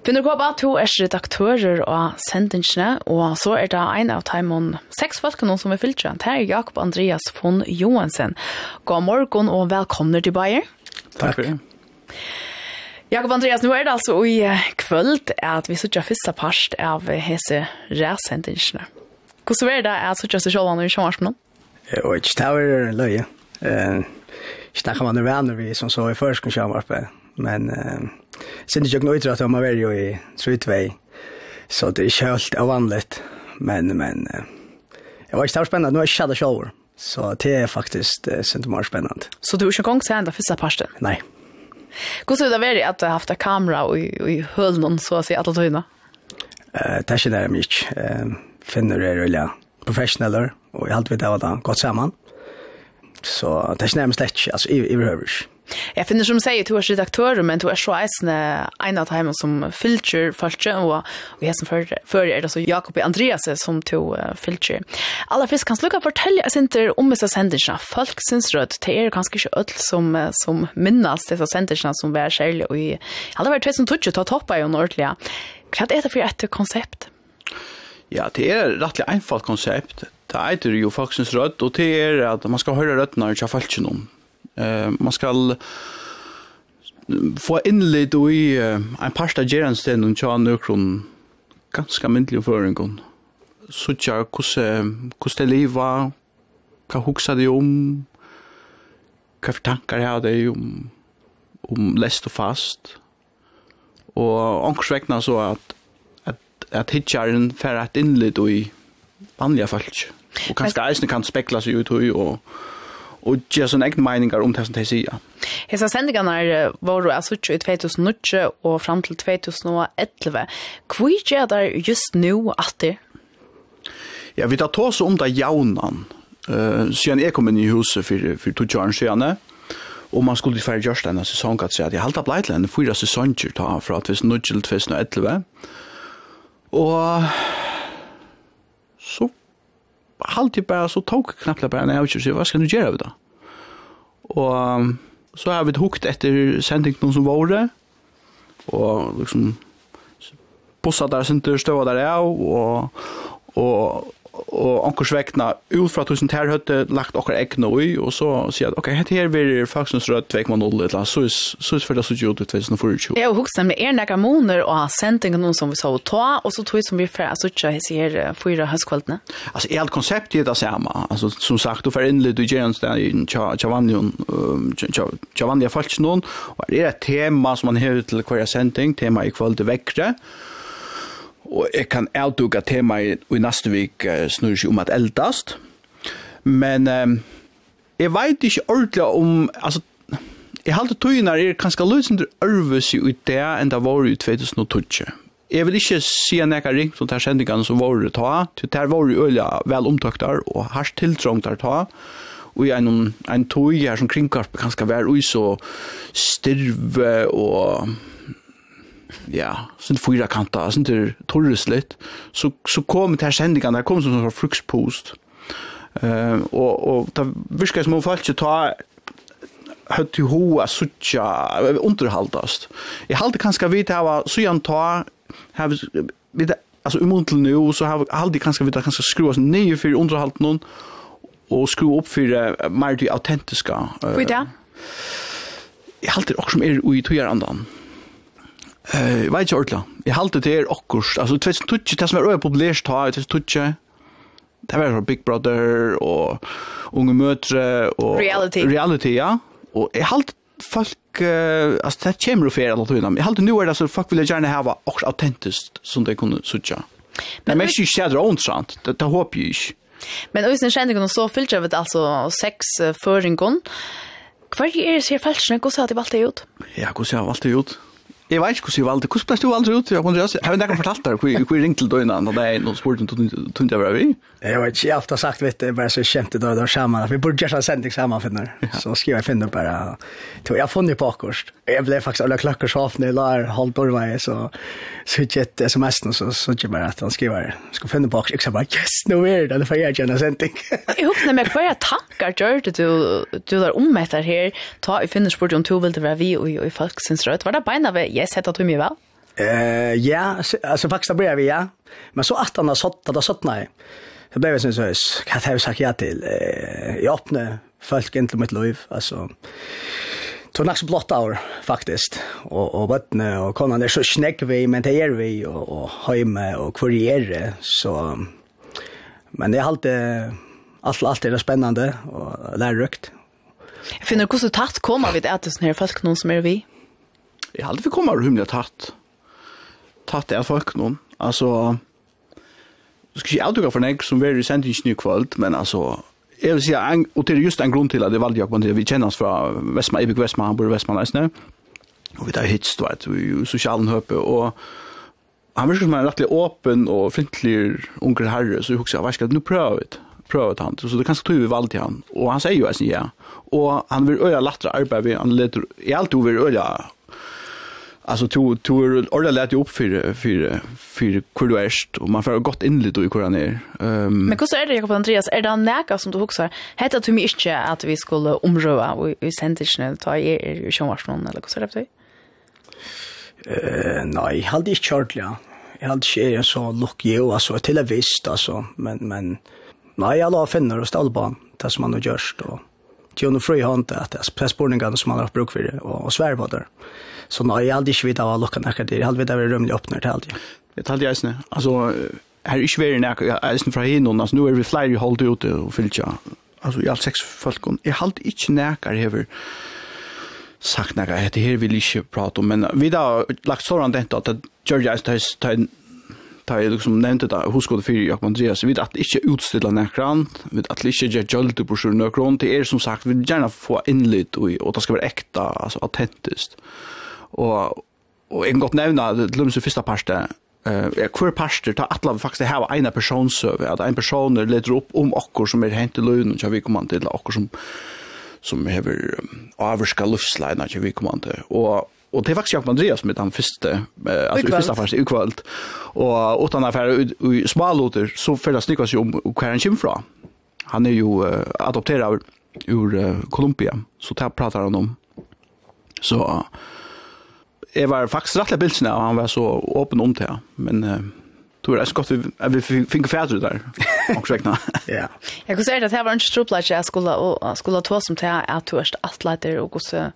Finner Gåba, to er redaktører av sendingsene, og så er det en av teimen seks folkene som er fyllt Det er Jakob Andreas von Johansen. God morgen og velkomne til Bayer. Takk for det. Jakob Andreas, nu er det altså i kvöld at vi sitter første part av hese ræsendingsene. Hvordan er det at sitter seg selv om vi kommer på noen? Jeg ikke, det er løye. Jeg snakker man venner vi som så i først kan kjøre på men eh, sen det jag nog tror att man är ju i Sweetway. Så det är helt ovanligt, men men jag var så spännande, nu är jag shadow shower. Så det är faktiskt eh, sent mer spännande. Så du är inte gång sen där första parsten? Nej. Hur så det vara att ha haft en kamera och i höllen så att säga alla tiden? Eh, det är inte där mycket. Eh, finner det rullar professioneller och jag har alltid vet att det gått samman. Så det är närmast lätt, alltså i, i behöver Jeg finner som sier, du er redaktør, men du er så eisende en av dem som fylger følge, og, og jeg som fører er det så Jakob Andreas som to uh, fylger. Aller først kan slukke fortelle oss ikke om disse sendelsene. Folk syns rødt, det er kanskje ikke ødel som, som minnes disse sendelsene som vi er særlig, og i alle vært 2020 ta toppet jo ordentlig. Hva er det for et konsept? Ja, det er rettelig einfalt konsept. Det er jo folksens rødt, og det er at man skal høre røttene og ikke ha følgen om Eh, man skal få innlitt i en parsta gerensten og tja nøkron ganske myndelig føringen. Sutja hvordan det liva, hva huksa de om, hva for tankar jeg hadde om, om lest og fast. Og ångst så at, at, at hitjaren fer at innlitt i vanliga folk. Og kanskje eisen kan spekla seg ut i og, og og gjør sånne egne meninger om det som de sier. Hesa sendingarna var jo alltså i 2009 og fram til 2011. Hvor gjør det just nå at det? Ja, vi tar tås om det jaunan. Uh, siden jeg kom inn i huset for, for to kjøren siden, og man skulle færre gjørst denne sesongen, at jeg halte blei til en fyra sesonger ta fra 2009 til 2011. Og halvtid bara så tog knappt bara när jag kör vad ska du göra vi då? Och så har vi hukt efter sändningen som var och liksom bussar där sen där stod där ja och och og onkurs vekna ut fra tusen ter høtte lagt okkar egna ui og så sier at ok, hette her vil faksens rød 2,0 eller annet, så er det så gjort i 2024. Jeg hukser med er nekka måneder og har sendt en noen som vi sa å ta og så tog som vi fyrir at sutja hese her fyra høstkvaldene. Altså, er alt konsept er det samme, altså som sagt, du fyrir innlitt du gjør en sted i någon och det är ett tema som man har till hver sending, tema i kvall til vekkre Og jeg kan avduka tema i neste vik snur seg om at eldast. Men um, jeg vet ikke ordentlig om, altså, jeg halte tøyene er kanskje løsende ørvus i det enn det var i 2012. Jeg vil ikke si en jeg ring som tar sendingene som var det ta, til det var jo øyla vel omtøkter og hardt tiltrångt der ta, og i en, en tøy her som kringkarpet kanskje var ui så styrve og ja, sin fyra kanta, sånn til torreslitt, så, så kom det her sendingen, det kom som en frukspost. Uh, og, og det virker som om folk ikke tar høyt til hoa, suttja, underhaldast. Jeg halte kanskje vi til hava, så gjerne ta, hava, vi til, altså umont til nu, så har halte kanskje vi til kanskje skru oss nye for underhalt noen, og skru opp fyrir uh, mer til autentiska. Uh, Hvor er det? Jeg halte det også som er ui togjer andan. Mm Eh, uh, vet ikke ordentlig. Jeg halte det er akkurat, altså 2020, det som er øye populært ta, 2020, det var Big Brother och Unge mötre och Reality. Reality, ja. Og jeg halte folk, uh, alltså det kommer å fjerde noe innom. Jeg halte nu är det, så folk vill gärna ha också autentiskt som det kunde sutja. Men jeg ikke kjeder ånd, sant? Det, det håper jeg inte. Men øyne kjenner ikke noe så fyllt, jeg vet altså, seks uh, føringen. Hva er det her falskene? Hvordan har de valgt det ut? Ja, hvordan har de valgt det ut? Jeg vet ikke hvordan jeg valgte. Hvordan ble du aldri ut? Jeg har ikke fortalt deg hvor jeg ringte til døgnet når det er noen spurt om tunnet jeg var vi. Jeg vet ikke, jeg har ofte sagt, vet du, bare så kjente det var sammen. Vi burde gjøre en sending sammen, finner. Så skriver jeg finner bare. Jeg har funnet på akkurat. Jeg ble faktisk alle klakker så ofte når jeg lar halv dorvei, så ikke et sms nå, så så ikke bare at han skriver, skal finne på akkurat. Jeg sa bare, yes, nå er det, det får jeg gjøre en sending. Jeg håper meg hver tankar gjør det du der om etter her, ta i finner spurt om to vil det være vi og i folksins rødt. Var det beina ved yes, heter du mye vel? Eh, ja, alltså faktiskt började vi, ja. Men så att han har sått, att har sått nej. Det blev sån så här, vad har jag sagt ja till? Eh, jag öppnade folk inte mitt liv, alltså. Tog nästan blått år, faktiskt. Och, och vattnet och konan är så snäck vi, men det är vi, och, och hemma och kurriere, så... Men det är alltid, allt, allt är spännande och lärrykt. Jag finner, hur så tatt kommer vi til at det är folk någon som är vi? Jeg hadde vi kommet rymlig tatt. Tatt det folk noen. Altså, du skal ikke avdukke for nek som er i sendingen i kvöld, men altså, jeg vil si, en, og det er just en grunn til at det valgte jeg Jakob, vi kjenner oss fra Vestma, Ebik Vestma, han bor i Vestma leisne, og vi tar hits, du vet, i sosialen høpe, og han virker som en rettelig åpen og flintlig unger herre, så jeg husker, hva skal jeg, nå prøver vi det prøvet han, så det er kanskje tog vi valgte han, og han sier jo eisen ja, og han vil øye lettere arbeid, han leder, jeg alltid vil øye alltså to to är ordet lätt upp för för för hur du är och man får gott in lite i hur han är. Ehm Men hur är det Jakob Andreas är det näka som du huxar? Hetta du mig inte att vi skulle omröva och i sentischen ta i någon eller hur är det? Eh nej, halt ich chartla. Ja. Jag hade inte så lucky och alltså till en visst alltså men men nej alla finner och stallban det som man har gjort och Tjono Fröjhant att det är pressborningarna som man har haft bruk för och, och svärvadar. Mm Så nej, jag hade inte vetat vad luckan är. Jag hade vetat vad rummet öppnar till allt. Det hade jag snä. Alltså här är svär när alltså från hinnan alltså nu är vi flyr hållt ute och ja, Alltså i allt sex folk och jag halt inte näkar över sagt några det här vill inte prata om. Men vi har lagt sådant detta att Georgia är ta jag liksom nämnde det huskode för Jakob Andreas. Vid att inte utställa näkran vid att inte ge jolt på sjön näkran det är som sagt vi gärna få inlit och och det ska vara äkta alltså autentiskt. Og, og jeg godt nevne, til og parste, eh uh, kvar pastor ta atla faktiskt ha en person server att en person leder upp om okkur som är hänt til lönen og vi kommer till okkur som som behöver um, averska livslina så vi kommer till och och det er faktiskt Jakob Andreas med den første eh, alltså i första första ukvalt och utan han affär i smalloter så fällas det sig om och han Kim fra han är ju uh, adopterad ur uh, Colombia så tar pratar han om så jeg var faktisk rettelig bildsene, og han var så åpen om det, men uh, tror jeg er så godt vi, at vi finner fædre der, omkring Ja. Jeg kunne si at det var en stroplæg jeg skulle, og, skulle ta som til at du er atleiter, og hvordan,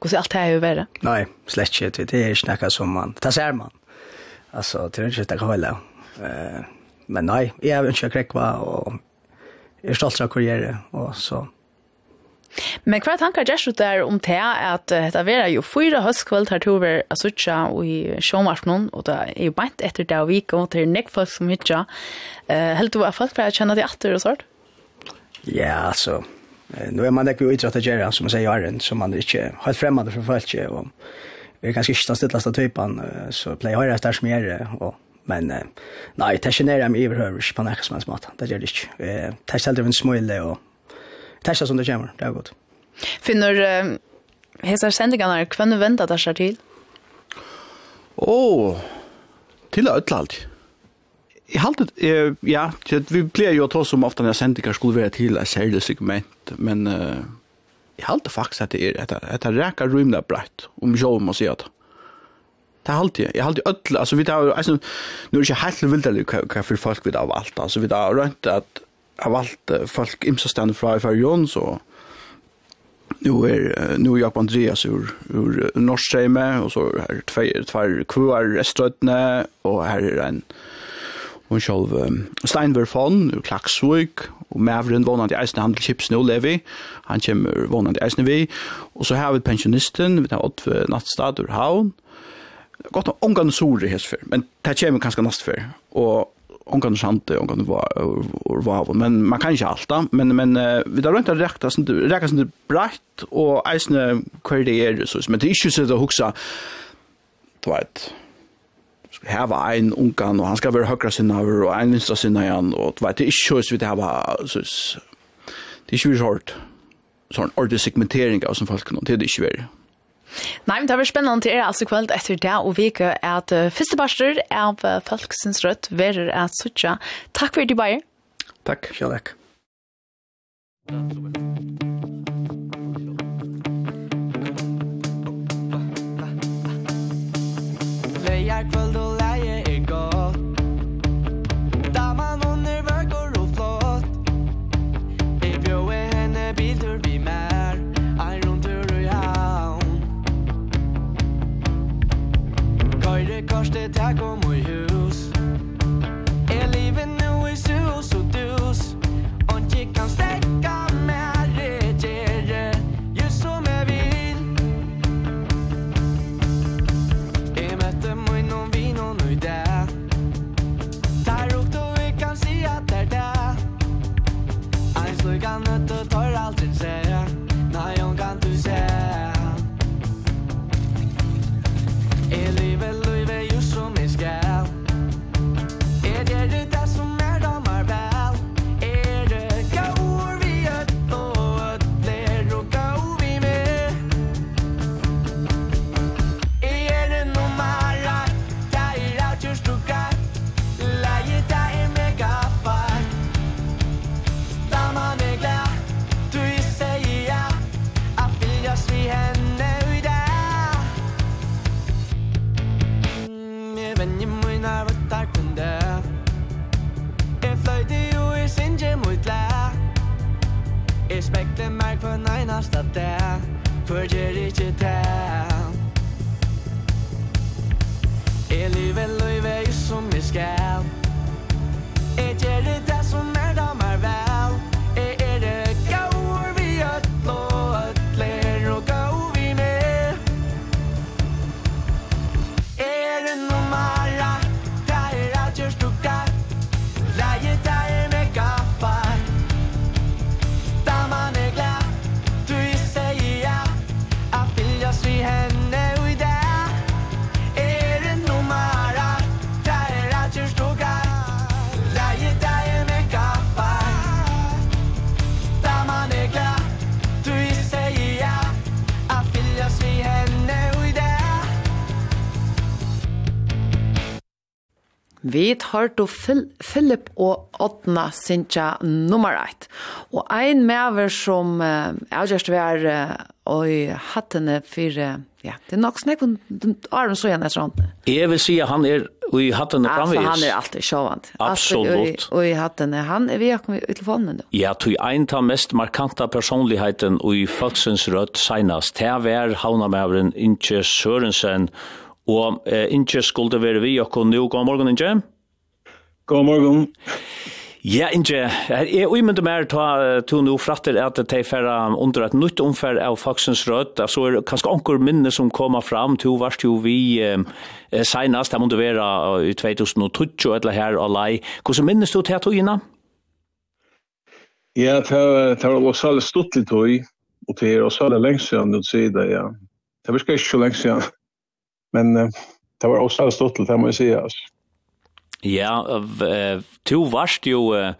hvordan alt det er jo verre. Nei, slett ikke, det er ikke noe som man, det ser man. Altså, det er ikke det kan holde. Uh, men nei, jeg ønsker ikke krekva, og jeg er stolt av karriere, og så... Men hva tankar gjør du der om det at det er jo fyra høstkveld her til over Asutja og i Sjåmarsnån, og det er jo beint etter det og vik, og det er nek folk som hitja. Uh, Helt du at folk pleier å kjenne det atter og sånt? Ja, altså, nu er man ikke jo idrett av gjerra, som man sier i Arjen, som man ikke helt fremmede for folk, og vi er ganske ikke den stilleste typen, så pleier jeg å høre etter som gjør det, og Men eh, nej, det jeg jag iverhøver, ikke på något som helst mat. Det gjør det ikke. Eh, det är själv en smöjle og testa som det kommer, det er godt. Finner uh, hessar sendingarna, hvem vänta där så till? Åh, oh, til å ødla alt. Jeg halte, eh, ja, vi blir jo att ta som ofte når sendinger skulle være til et særlig segment, men eh, jeg halte faktisk at det er et, et ræka rymda brett, om jeg må si at det. Det har alltid. Jag har alltid öll alltså vi tar alltså nu är det inte helt vilt eller hva folk vi tar av allt. Alltså vi tar runt att av alt folk imsa stand fra i Færgjøn, så nu er nu er Jakob Andreas ur, ur Norskheime, og så er två tver, kvar restøtene, og her er en hun sjálv um, Steinbergfon, ur Klaksvik, og Mavren vånande eisne handel chips nu, levi, han kommer vånande eisne vi, og så har vi pensionisten, vi tar åtte nattstad ur Havn, gott nok omgang sore hesfer, men det kommer ganska nast för. Och ongan sjante, ongan var var men man kan inte allta, men men vi där runt räkta sånt räkna sånt brett och eisne kvar det är så men det är ju så det huxa du vet ska ha en ongan och han ska vara högra sinna och en vinstra sinna igen och du vet det är ju så vi det var så det är ju så hårt sån ordentlig segmentering av som folk kan det är det väl Nei, men det var spennende til er altså kveld etter det og vike at uh, første barster av uh, Folksens Rødt verer at suttja. Takk for det, Bayer. Takk. Ja, takk. Veier kveld og te acomodo fast at det Følger ikke det Jeg lever løyve som jeg skal? Jeg gjør det Vi tar til Philip og Åtna Sintja nummer 1. Og ein mever som uh, er gjerst uh, og hattene for, ja, det er nok snakk, om Aron så igjen etter hånden. Jeg vil si at han er i hattene framvis. Altså, han er alltid sjåvand. Absolutt. Og i hattene, han er vi akkurat i telefonen nå. Ja, tog ein ta mest markanta personligheten og i folksens rødt senast. Det er havnamæveren Inge Sørensen, og og eh, Inge skulle være vi og nå. God morgen, Inge. God morgen. Ja, Inge, jeg er umyndig mer ta to nå fratter at de færre under et nytt omfær av Faksens Rød, Så er kanskje anker minne som kommer fram, to varst jo vi eh, senast, det måtte være i 2012 eller her og lei. Hvordan minnes du til togene? Ja, det var også alle stått litt tog, og det er også alle lengst siden, ja. Det var ikke så lengst siden men uh, det var også stått til, det må jeg si, altså. Ja, uh, to varst jo uh,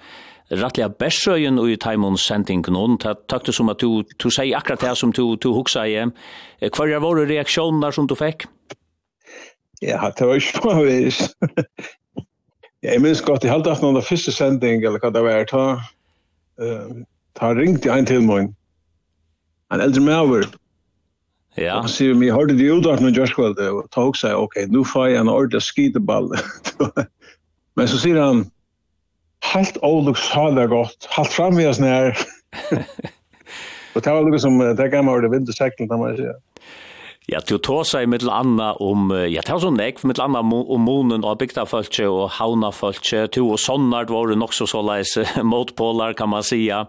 rattliga Bersøyen og i Taimons sending någon. takk tyckte som at du, du sier akkurat det som du, du huxar i. Hva er våre reaksjoner som du fikk? Ja, det var ikke noe vis. jeg minns godt, jeg hade haft noen av første sending eller hva det var. Ta, uh, ta ringt i en til mig. En eldre med över. Ja. Och så vi mig hörde det ut att nu Josh kväll det och tog sig okej nu får jag en ordentlig skideball. Men så säger han helt det gott. Halt fram vi oss när. Och det var lite som det gamla ordet vintersäcken kan man säga. Ja, du tåsa i mittel anna om, ja, det var sånn ekv, mittel anna om monen og bygdafølse og havnafølse, to og sånnar var det nok så så leis motpålar, kan man sija.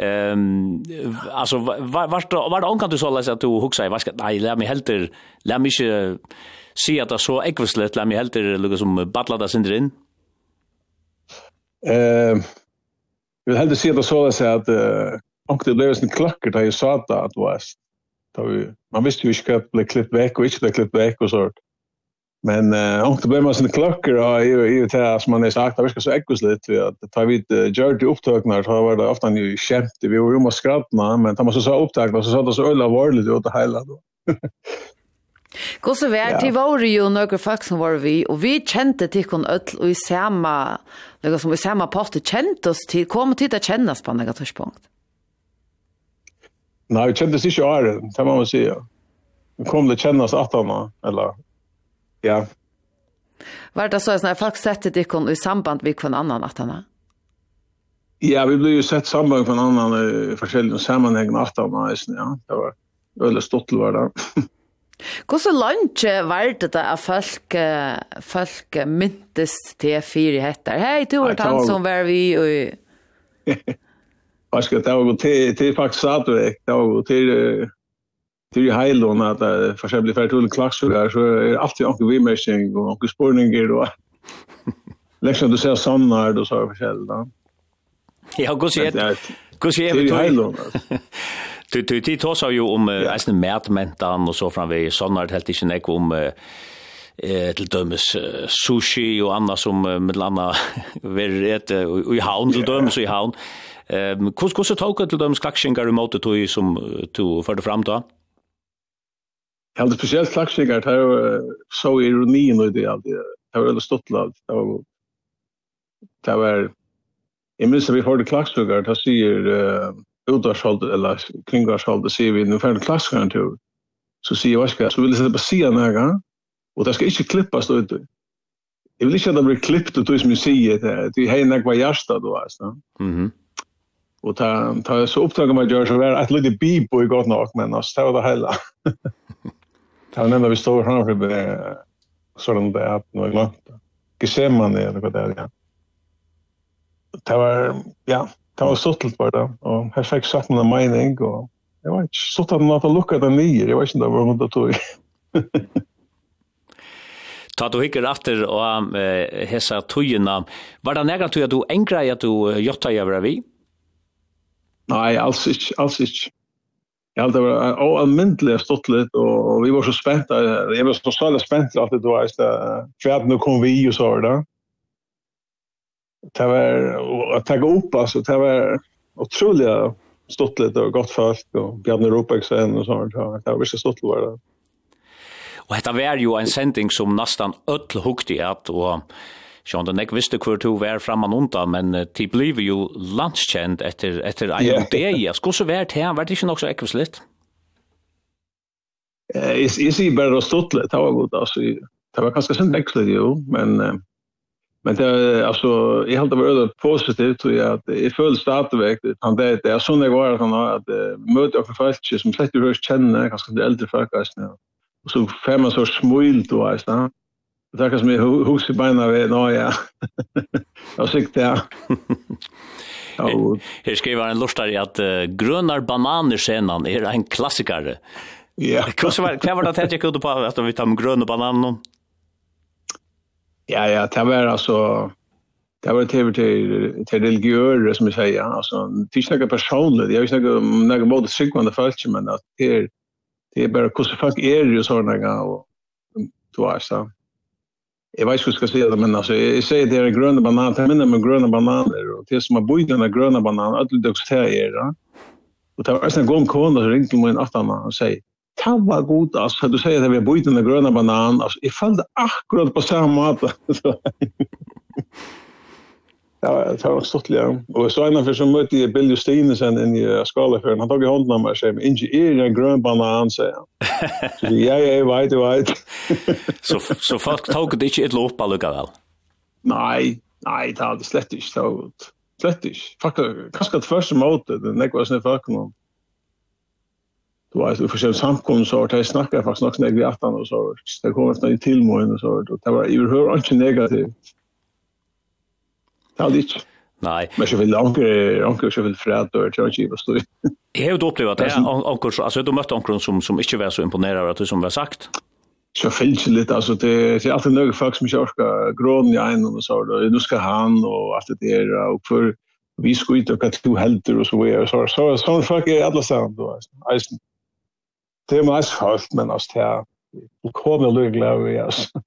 Um, altså, var, var, var det omkant du så leis at du hugsa i, nei, la meg helter, la meg ikke si at det så ekvislet, la meg helter, lukka som badla da sindri inn? Uh, jeg vil helter si at det så leis at, uh, omkant det ble en klakker da jeg sa det, at det var vi, man visste ju inte att det blev klippt väck och inte blev klippt väck och sånt. Men eh uh, blev man sina klockor och i i det som man har sagt att vi ska så äckos lite för att ta vid George upptagnar så var det ofta ju skämt vi var ju måste skratta men tar man så så upptagnar så så det så ölla var lite åt det hela då. Gåse vær til var jo nøkker folk som var vi, og vi kjente til kun ødel, og i samme, liksom, i samme poste kjente oss til, kom til å kjenne på en negativt punkt. Nei, det kändes ikke är det, må man si. Vi kom til å kjenne oss at han eller ja. Var det så att folk sätter det i samband med kon annan at han? Ja, vi blir ju sett samband med annan i forskjellige sammanhang at han ja. Det var veldig stått til å være det. Hvordan lunge var det da at folk, folk myntes til fire hetter? Hei, du var han som var vi og... Jag ska ta och till till faktiskt satt det då till till Heilon att för sig blir färdigt klax så där så är allt jag också vi meshing och och spårningar då. Läxan du ser sannar då så för sig då. Ja, går så ett. Hur ser det till Heilon. Du du du tar ju om en mätmentan och så framvis sannar helt inte nek om eh til dømes sushi och annat som med landa ver et i havn til dømes i havn Ehm hur så tog til dem klakshingar remote to som to för det fram då. Ja, det speciellt klakshingar det är så ironi och det alltid. Det var väldigt stort lag. Det var det var Jag minns att vi hörde klaxingar det säger uh, utarskjoldet, eller kringvarskjoldet, säger vi, nu för en klaxingar tur. Så säger jag, ska? Så vill jag sätta på sidan här, och det ska inte klippas då ut. Jag vill inte att det blir klippt och ut som jag säger det här. Det är hejna kvar hjärsta då, alltså. Mm -hmm. Og ta ta så upptagen man gör så där att lite beep på i gott nok men oss det var det hela. ta nämna vi står framför det sådan där att nu glömt. Gesemman det eller vad det är. Ja. Det var ja, det var suttelt var det och här fick satt en mening och jag var inte så att man att lucka den ner. Jag vet inte vad man då tog. Ta du hikker efter og hessa tøyina. Var det nega tøy at du engra i at du jotta i jævra vi? Nei, alls ikke, alls ikke. Jeg held det var oalmyndelig litt, og vi var så spent, jeg var så særlig spent til at det var for at nå kom vi og så var det. Det var, å tagge opp, altså, det var utrolig stått litt og godt følt, og Bjarne Ropeksen og sånt, det var virkelig stått litt var det. Og dette var jo en sending som nesten ødel hukte i at, og Sjón den ek visste kvar to vær framan undan, men uh, ti bliv jo landskjent etter etter ein yeah. dag. Skulle så vært her, vært ikkje nok så ekvislitt. Eh, sier bare det var stått litt, det var godt, altså, Det var ganske sent växlat jo, men men det altså, jeg jag det var öde positivt tror jeg, att i full startväg han det det er sånn jeg var, at han har at att möta och folk som släkt du hörs känner ganska eldre folk alltså. Och så får man så smuilt då alltså. Det er kanskje mye hus i beina ved nå ja. Jag siktar ja. Her skriver en lustar i at uh, grønar bananer senan er en klassikare. Ja. Hva var var det at jeg gikk på at vi tar med grønne bananer? Ja, ja, det var altså... Det var tv till till religiörer som vi säger alltså det är inte personligt jag vill inte några mot psykande folk men att det är det är bara hur folk är ju såna och Du är så jag vet inte hur jag ska säga det, men alltså, jag säger det är gröna bananer, jag minner med gröna bananer, och det som har bojt den gröna bananer, allt det också här är det. Och det var en gång kona som ringde mig en aftan och säger, det var god, alltså, du säger att vi har bojt den gröna bananen, alltså, jag följde akkurat på samma måte. Ja, det var stort ja. Og så en av för som mötte jag Bill Justinsen in i skala han tok i handen med sig med inge en grön banan så. Så ja, ja, vet du vet. Så så folk tok det ikke et lopp alltså Nei, nei, det hadde slett inte så slett ikke. Faktisk, kanskje det första mötet den det var snä folk nå. Du vet, ju får se samkom så att jag snackade faktisk nok snakket i attan og så. Det kom efter i tillmålen og så det var ju hver inte negativt. Det er ikke. Nei. Men så vill anker anker så vill fred och jag givar stå. Jeg har jo opplevd at det er anker altså du møtte anker som som ikke var så imponerad av det som var sagt. Så finns lite alltså det det är alltid några folk som jag ska grån i en och så då nu ska han och allt det där och för vi ska ut och att du helter och så vidare så så så folk är alla sån då alltså. Det är mest folk, men alltså det kommer lugnt alltså.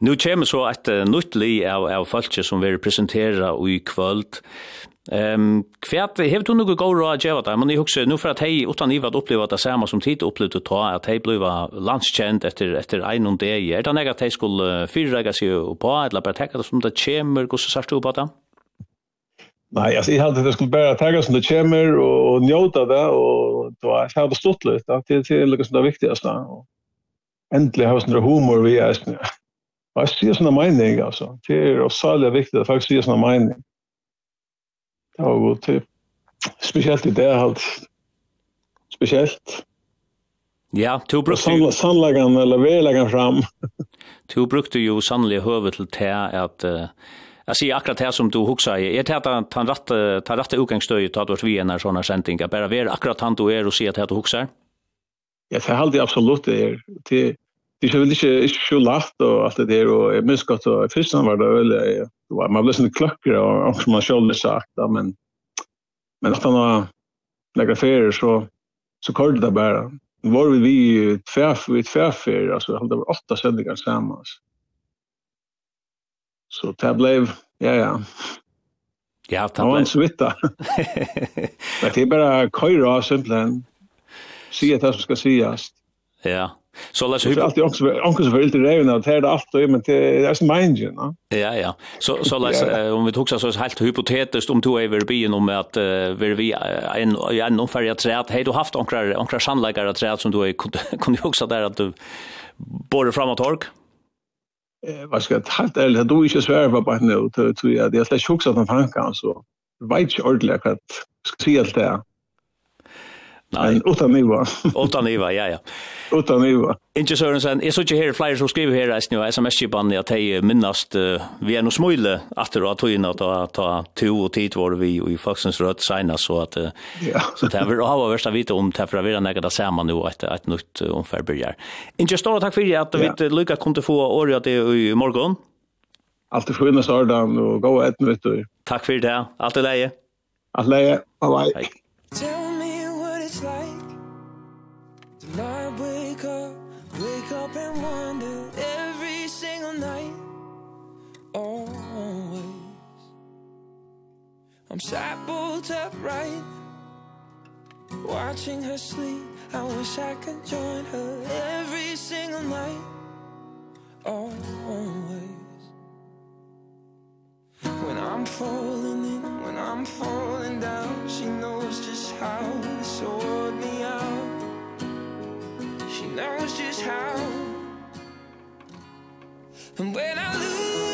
Nu kommer så et uh, nytt li av, av folk som vil presentere i kvöld. Ehm um, kvært du noe god råd å gjøre det? men jeg husker, nå for at hey utan ivat uppliva ta sama sum tit upplivtu ta at hey ble landskjent etter, etter en og degi. Er ta nega tey skul fyrrega på, eller bare tenke det som det kommer? Hvordan kussu du på det? Nei, altså jeg hadde det skulle bare tagge som det kommer og, og njøte det, og det var jeg hadde stått litt, det er litt som det viktigste. Og endelig har jeg sånn humor vi er, Jag ser såna mening alltså. Det är osaligt viktigt att faktiskt se såna mening. Ja, och typ speciellt i det halt speciellt. Ja, to brukte sannlagan eller velagan fram. to brukte jo sannliga høve til te at... uh, jeg sier akkurat det som du huxar i. Er det at han rätt tar rätt utgångsstöj att vart vi är när såna sändningar bara vara akkurat han du er og sier at du huxar. Ja, det er alltid absolut det är till jag vill inte inte så lätt och allt det där och jag minns gott och först var det väl var, man blev sån klockor och också man skulle sagt men men att han har några ferier så så kallade det bara var vi vi tväff vi tväffer alltså vi hade åtta sändningar tillsammans. Så det blev ja ja. Ja, det var en svitta. det är bara köra simpelthen. Se det som ska sägas. Ja. Så läs hur Det är alltid också också för lite revna att det det allt och men det är så mind ju, va? Ja, ja. Så så läs om vi tog så så helt hypotetiskt om två över byn om att vi vi en en ungefär jag trä att hej du haft onkra onkra sannlikare att som du kunde också där att du både framåt tork. Eh vad ska jag helt ärligt du är ju svär på att nu tror jag det är slash hooks att han kan så vet ju ordentligt att skriva det Nej. Utan IVA. Utan IVA, ja, ja. Utan IVA. Inte Sørensen, jeg så ikke her flere som skriver her, jeg har sms-kipan, at jeg minnast, uh, vi er noe smøyle etter å ha tøyene, at ta, ta to og tid var vi i Faksens Rødt senest, så at, uh, ja. så det er vel å ha vært å vite om det, for jeg vil nægget det sammen nå, et, et nytt uh, omfær byrjar. Ikke stor takk for at vi ja. lykke kom til få året det i morgen. Alt er skjønne Sørdan, og gå et nytt. Takk for det, alt er leie. Alt leie, bye bye. Hei. I'm sat bolt upright Watching her sleep. I wish I could join her Every single night Always. When I'm falling in When I'm falling down She knows just how to sort me out. She knows just how. And when I lose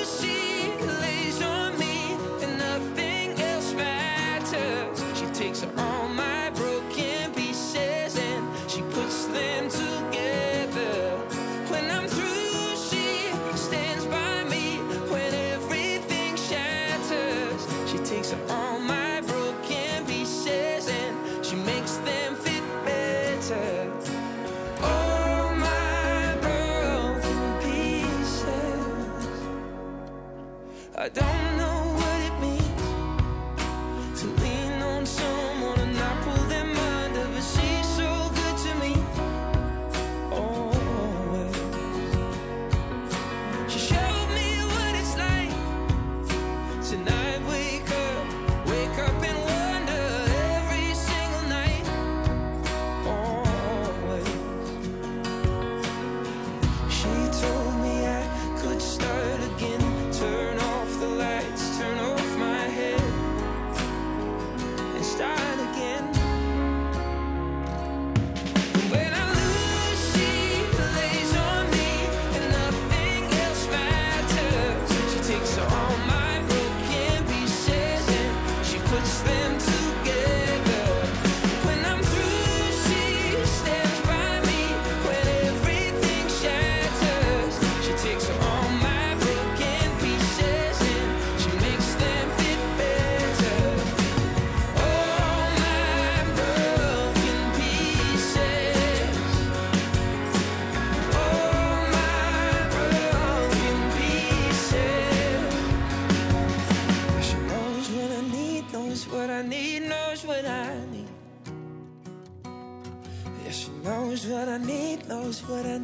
knows what I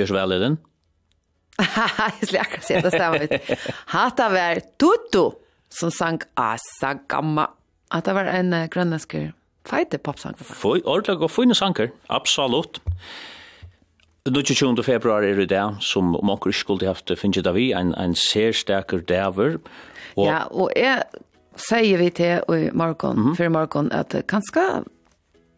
Gjør så vel, Elin. Jeg skulle akkurat si det stemmer ut. Hatta var Tutu som sang Asa Gamma. At det var en uh, grønnesker feite popsang. Ordelig og fine sanger, absolutt. Nu februar er det der, som om anker ikke skulle haft finnet av i, en, en særstaker dæver. Og... Ja, og jeg sier vi til i morgen, mm -hmm. for i morgen, at kanskje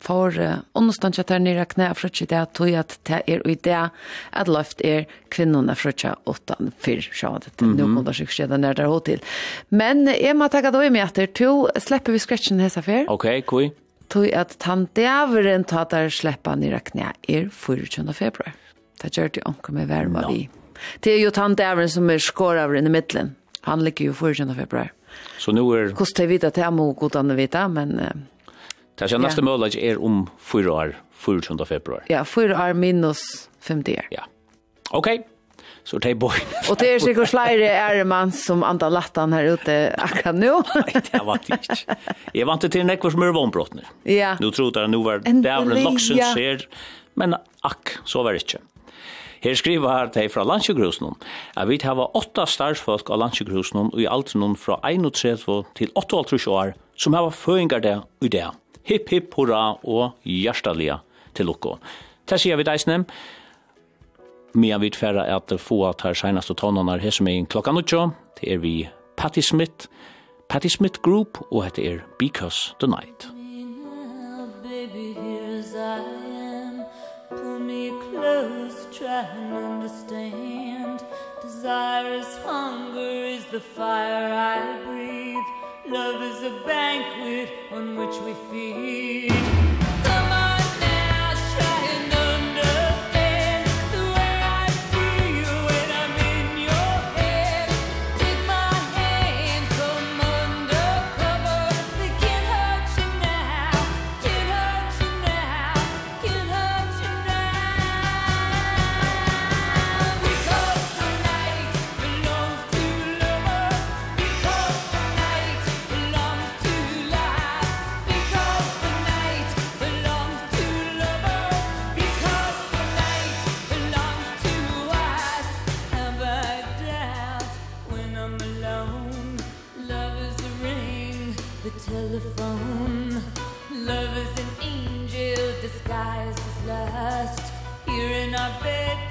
for understand at her nere knæ frutje det tog at det er i det at løft er kvinnerne frutje åttan fyr, så at det nå må det sikkert skjede nere der til. Men jeg må takke deg med at det to slipper vi skretchen hese fyr. Ok, kui. Tog at han dæveren tar der slipper nere knæ er 24. februar. Det gjør det anker med verma vi. Det er jo han dæveren som er skåret over i midtelen. Han ligger jo 24. februar. Så nu er... Kost det vita, det är må godan vita, men... Uh, Det er neste målet er om 4 år, 24. februar. Ja, 4 år minus 50 år. Ja. Okej. Så det är boy. Och det är sikkert flere är man som andra lattan här ute akkurat nu. Nej, det var det ikke. Jeg vant till nekvar som är vånbrott. Ja. Nu trodde jag nu var det är en loxen ser. Men ack, så var det ikke. Her skriver her til fra landsjøgrusnum, at vi har åtta starvsfolk av landsjøgrusnum og i alt noen fra 31 til 28 år som hava føringar det i det hipp, hipp, hurra og hjerteliga til lukko. Det sier vi deisne, Mia vid færa at få at her senast og tonene her som er klokka nuttjo, det er vi Patti Smith, Patti Smith Group, og hette er Because the Night. Baby, here's I am, pull me close, try and understand, desire is hunger, is the fire I breathe, love is a banquet, on which we feed. be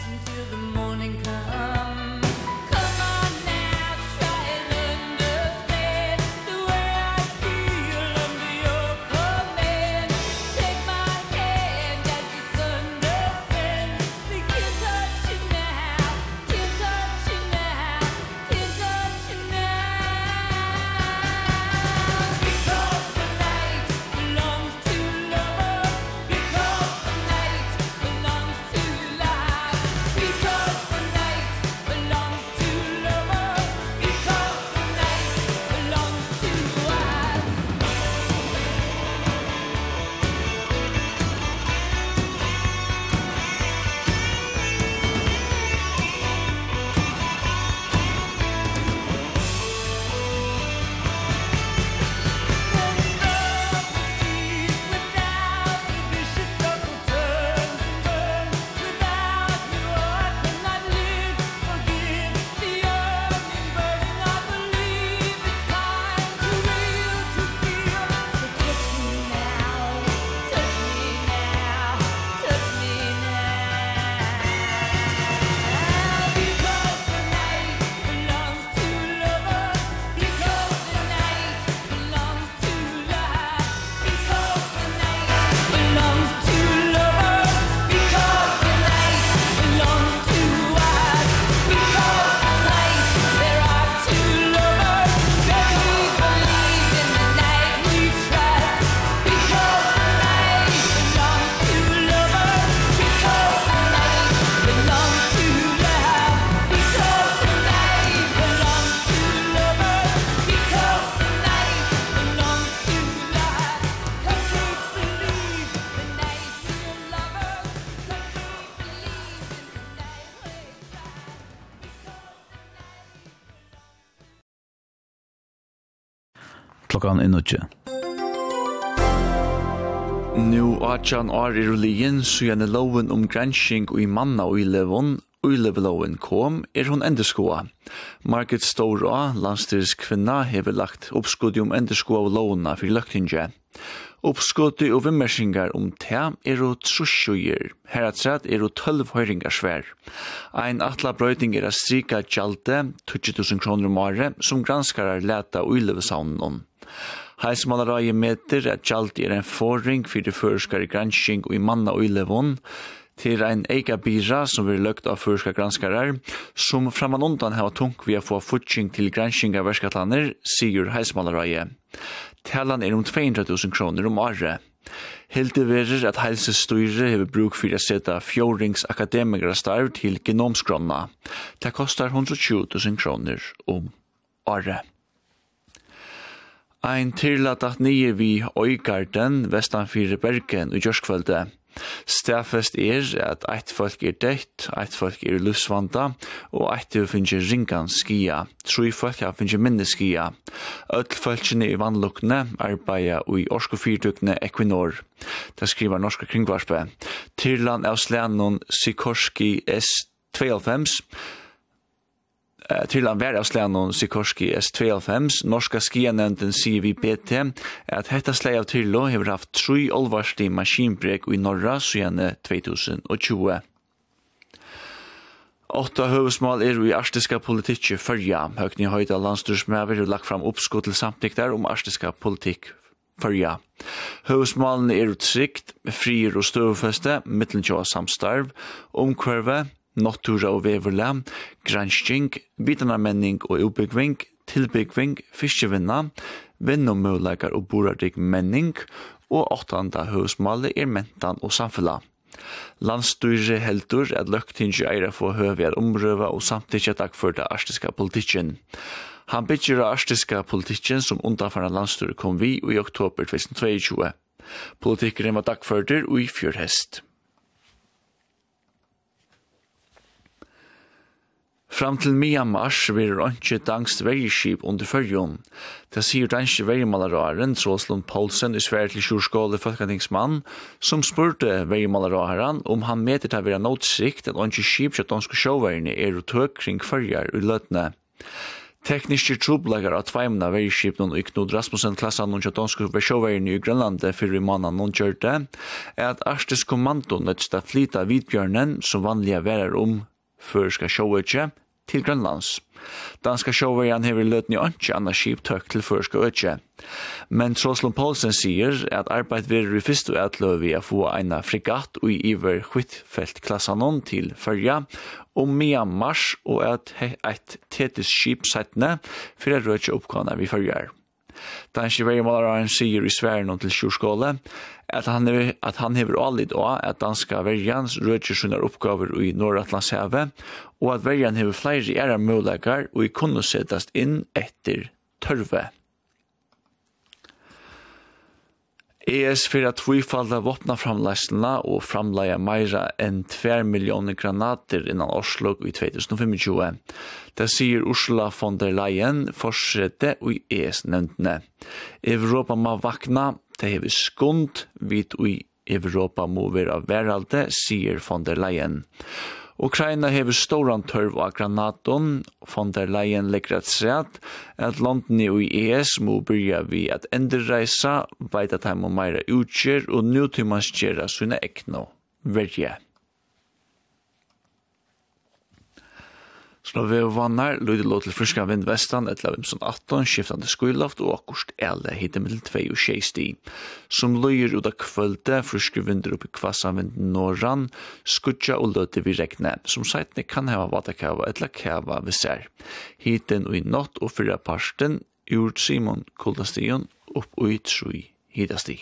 klokkan er nødje. Nú atjan ar i ulien, så gjerne loven om gransking og i manna og i levon, Uleveloven kom, er hon endeskoa. Margaret Stora, landstyrs kvinna, hever lagt oppskuddi om endeskoa og lovna fyrir løgtinge. Oppskuddi og vimmersingar om te er og trusjojer. Heratræt er og tølv høyringar svær. Ein atla brøyding er a strika gjalde, 20.000 kroner om året, som granskarar leta ulevesaunen om. Heismannaraje meter at gjald er en forring fyrir førskare gransking og i manna og i levon, til ein eika bira som vil løgt av førska granskarar, som framan undan hava tung vi a få futsing til gransking av verskatlaner, sigur heismallaraje. Talan er om 200.000 kroner om året. Hildi verir at helsestyre hefur bruk fyrir at seta fjórings akademikra starv til genomskrona. Det kostar 120.000 kroner om året. Ein tillat at nye vi Øygarden, Vestanfire Bergen og Gjørskvölde. Stafest er at eitt folk er deitt, eitt folk er lufsvanda, og eitt er finnje ringan skia, tru folk har finnje minne skia. Öll folkene i vannlukne arbeida i orsko fyrtukne Equinor. Det skriver Norska Kringvarspe. Tirlan av Slenon Sikorski S. 92 til han var avslæren og Sikorski S92, norska skianenden CVBT, at hetta slei av Tyrlo har haft tre olvarslig maskinbrek i Norra siden 2020. Åtta høvesmål er i arstiska politikk fyrja. Høgni høyda landstyrsmæver har lagt fram oppskott til samtikter om arstiska politikk fyrja. Høvesmålene er utsikt, frier og støvfeste, mittelnkjå samstarv, omkvarve, Nottura og Veverle, gransking, Vitanarmenning og ubyggving, tilbyggving, fiskevinna, vinnumøleikar og borardik menning, og åttanda høvsmålet er mentan og samfella. Landstyre heldur at løgtingi eira få høvi omrøva og samtidig takk for det arstiska politikken. Han bytjer av arstiska politikken som undanfarna landstyre kom vi i oktober 2022. Politikeren var dagførter og i fjørhest. Fram til mia mars vil ønskje dangst vergeskip under fyrjon. Det sier danske vergemalararen Tråslund Poulsen i Sverige til sjurskåle folketingsmann, som spurte vergemalararen om han meter til å være nåtsikt at ønskje skip kjøtt danske sjåverne er og tøk kring fyrjar i løtne. Tekniske troblegar av tveimna vergskipnun i Knud Rasmussen-klassan og kjøttonske versjåveierne i Grønlande fyrir i mannen noen kjørte, er at Arstes kommando nødsta flyta vidbjørnen som vanlige verar om førska sjåvetje, til Grønlands. Danska sjåverjan hever løtni ønske anna skip tøk til førske øtje. Men Troslund Poulsen sier at arbeid verer i fyrst og ætløy vi a få eina frigatt og i iver hvittfeltklassanon til fyrja, og mia mars og at eit tetis skip settne fyrir røtje oppgående vi fyrjar danske vergemalaren sier i Sverige til Sjurskåle, at han, hever, at han hever allit av at danska verjans rødger sine oppgaver i Nordatlantshavet, og at verjan hever flere ære muligheter og i kunne settast inn etter tørve. ES fyrir at tvifalda vopna framleisna og framleia meira enn 2 millioner granater innan Oslo i 2025. Det sier Ursula von der Leyen forsrette i ES-nevntene. Europa må vakna, det hever skund, vit i Europa må vera veralde, sier von der Leyen. Ukraina hever storan tørv av granaton, von der Leyen legger et sred, at landene i ES må byrja vi at endreisa, veit at heim og meira utgjer, og nu til man skjera sunne ekno verje. Slå vi er vannar, løyde lå til friska vind vestan, etla vimson 18, skiftande skuilaft og akkurst ele hitte middel 2 og 6 sti. Som lyder ut av kvölde, friske vinder oppi kvassa vind norran, skutja og løte vi regne, som seitne kan heva vatakava etla kava vi ser. Hitten og i natt og fyrra parsten, ur Simon Kuldastion, upp og i tru hitasti.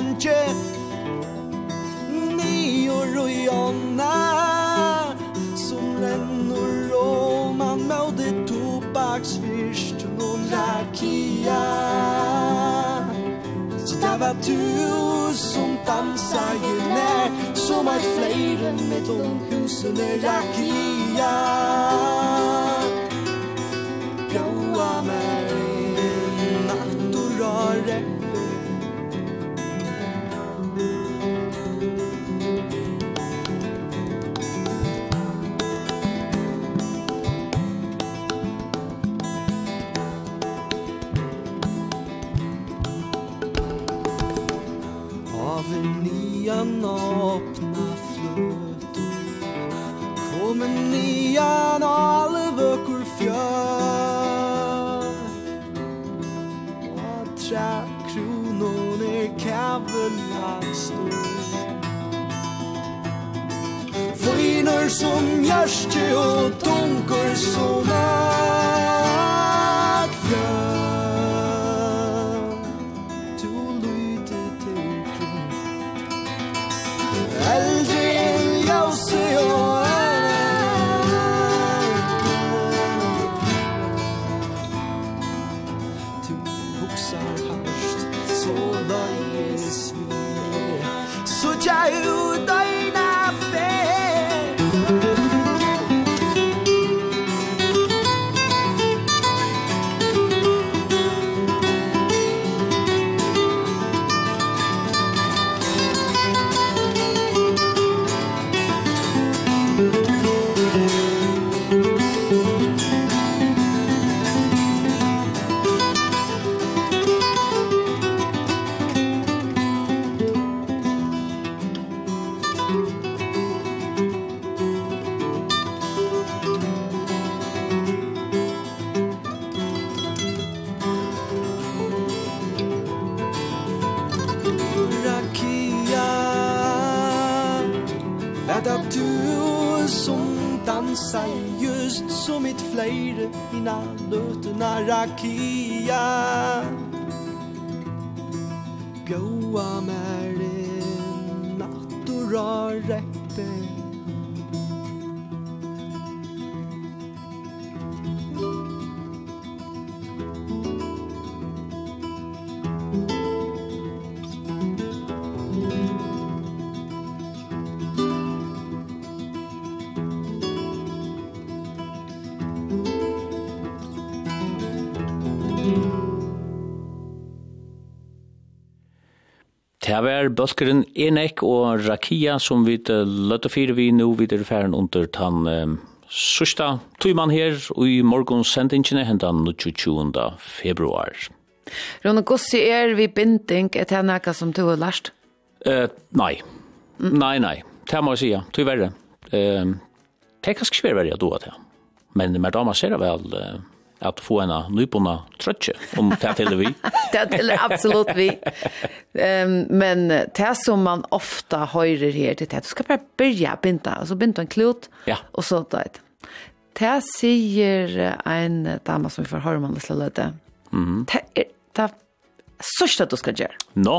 unche Ni og rojonna Som lennor roman Maude tobaksvirst Noen rakia Så det var du som dansa i nær Som er flere med långhusen rakia. öppna flöten Kom nian alle vökur fjör Och tra kronon är kavelag stor. Fynar som gärste och dunkar som är sig just som ett flöjde innan nötterna rakia. Gåa mer en natt og rare Det var bølgeren Enek og Rakia som vi løtte fire vi nå videre ferden under den um, sørste tøymann her og i morgens sendingene hentan 22. februar. Rune, Gossi er vi binding et her nekka som du har lært? Uh, nei. Mm. Nei, nei. Det må jeg sige, tyverre. Uh, det er ganske svært verre jeg då at jeg. Men med damer ser det vel... Uh, att få en nypona trøtje, om det til vi. det til absolut vi. Um, men det som man ofta höjer här till det du ska bara börja binda så binda en klot ja. och så där. Det säger en dam som vi får høre om alldeles løte, Det er det sørste du skal gjøre. Nå? No.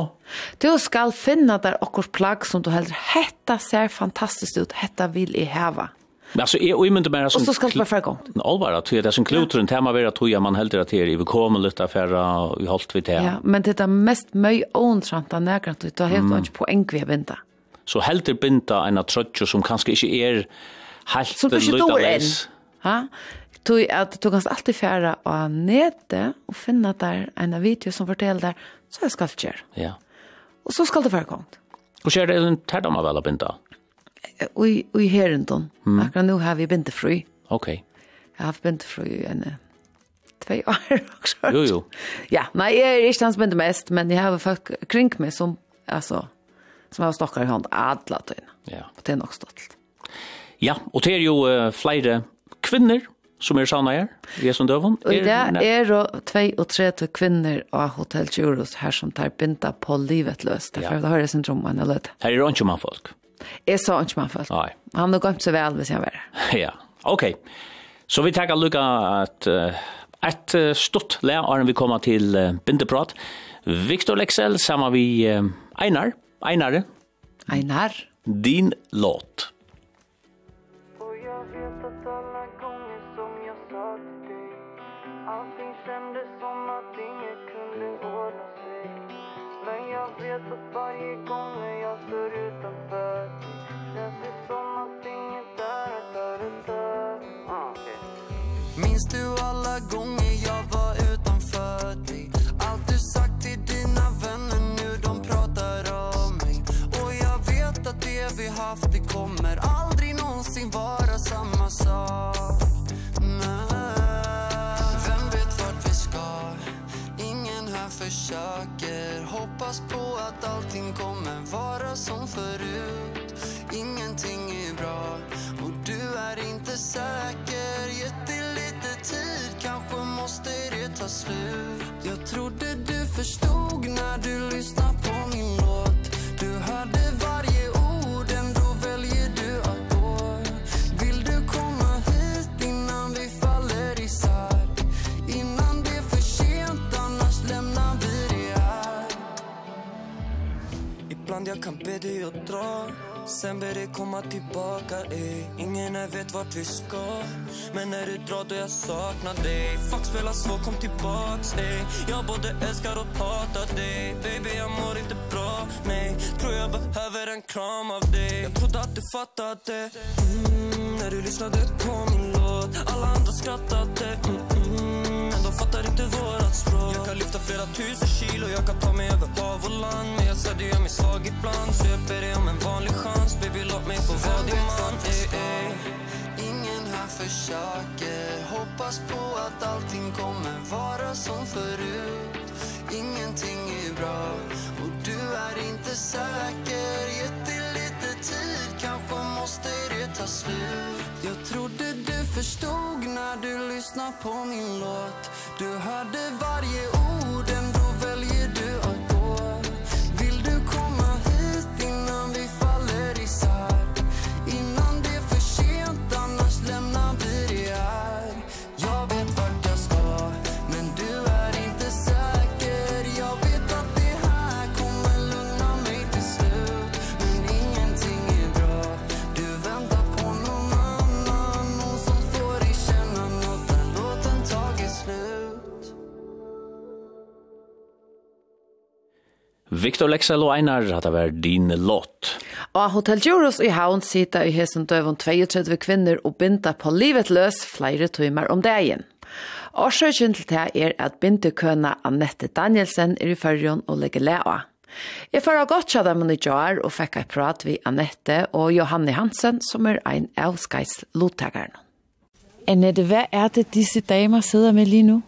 Du skal finne der akkur plagg som du helder. Hetta ser fantastisk ut. Hetta vil jeg heva. Men alltså är ojmynt mer som Och så ska det vara förgång. Allvar att det är som klotren tema vara tror jag man helt rätt här i vi kommer lite affära vi hållt vi det. Ja, men det är mest möj ontrant att näkra att ta helt och på enkve binda. Så helt det binda en trötch som kanske inte är helt det lite Ha? Tui at du kanst alltid færa og nete og finna der en video som fortel der, så er skaltjer. Ja. Og så skal det være kongt. Hvor skjer det en tærdama av å binda? i, i herendon. Mm. Akkurat nu har vi bintefri. Okej. Okay. Jeg har haft bintefri i en två år också. Jo, jo. Ja, nej, jag är inte hans binte mest, men jag har folk kring mig som, alltså, som har stockar i hand alla tiden. Ja. Och det är nog stolt. Ja, och det är ju uh, flera kvinnor som er här. vi är som døven. Og i det och tre till kvinnor av Hotel Juros här som tar binda på livet löst. Därför ja. har jag syndromen og lød. Her er ikke man folk. Jeg sa ikke man følt. Nei. Han har gått så vel hvis jeg var det. Ja, ok. Så vi takker Luka at uh, et stort lær når vi kommer til uh, bindeprat. Victor Lexell sammen vi uh, Einar. Einare. Einar. Din låt. vara som förut. Ingenting är bra och du är inte säker. Gett dig lite tid, kanske måste det ta slut. Jag tror Be dig att dra Sen ber dig komma tillbaka ey. Ingen här vet vart vi ska. Men när du drar då jag saknar dig. Fuck spela svår, kom tillbaks ey. Jag både älskar och hatar dig. Baby jag mår inte bra, nej Tror jag behöver en kram av dig. Jag trodde att du fattade. Mm, när du lyssnade på min låt. Alla andra skrattade. Mm, och fattar inte vårat språk. Jag kan lyfta flera tusen kilo. Jag kan ta mig över hav och land. Men jag ser du gör mig svag ibland. Så jag ber dig om en vanlig chans. Baby låt mig få vara din man. Ey, ey. Ingen här försöker. Hoppas på att allting kommer vara som förut. Ingenting är bra. Och du är inte säker tid Kanske måste det ta slut. Jag trodde du förstod när du lyssnade på min låt. Du hörde varje ord ändå. Viktor Lexell og Einar, at det var din låt. Og Hotel Juros i Havn sitter i hesen døven 32 kvinner og binda på livet løs flere timer om dagen. Årsøkjen til det er at bindekøna Annette Danielsen er i førjon og legger lea. Jeg får ha godt kjød dem i jar og fikk et prat vi Annette og Johanne Hansen, som er en av Skys lottakerne. Annette, hva er det disse damer sidder med lige nu?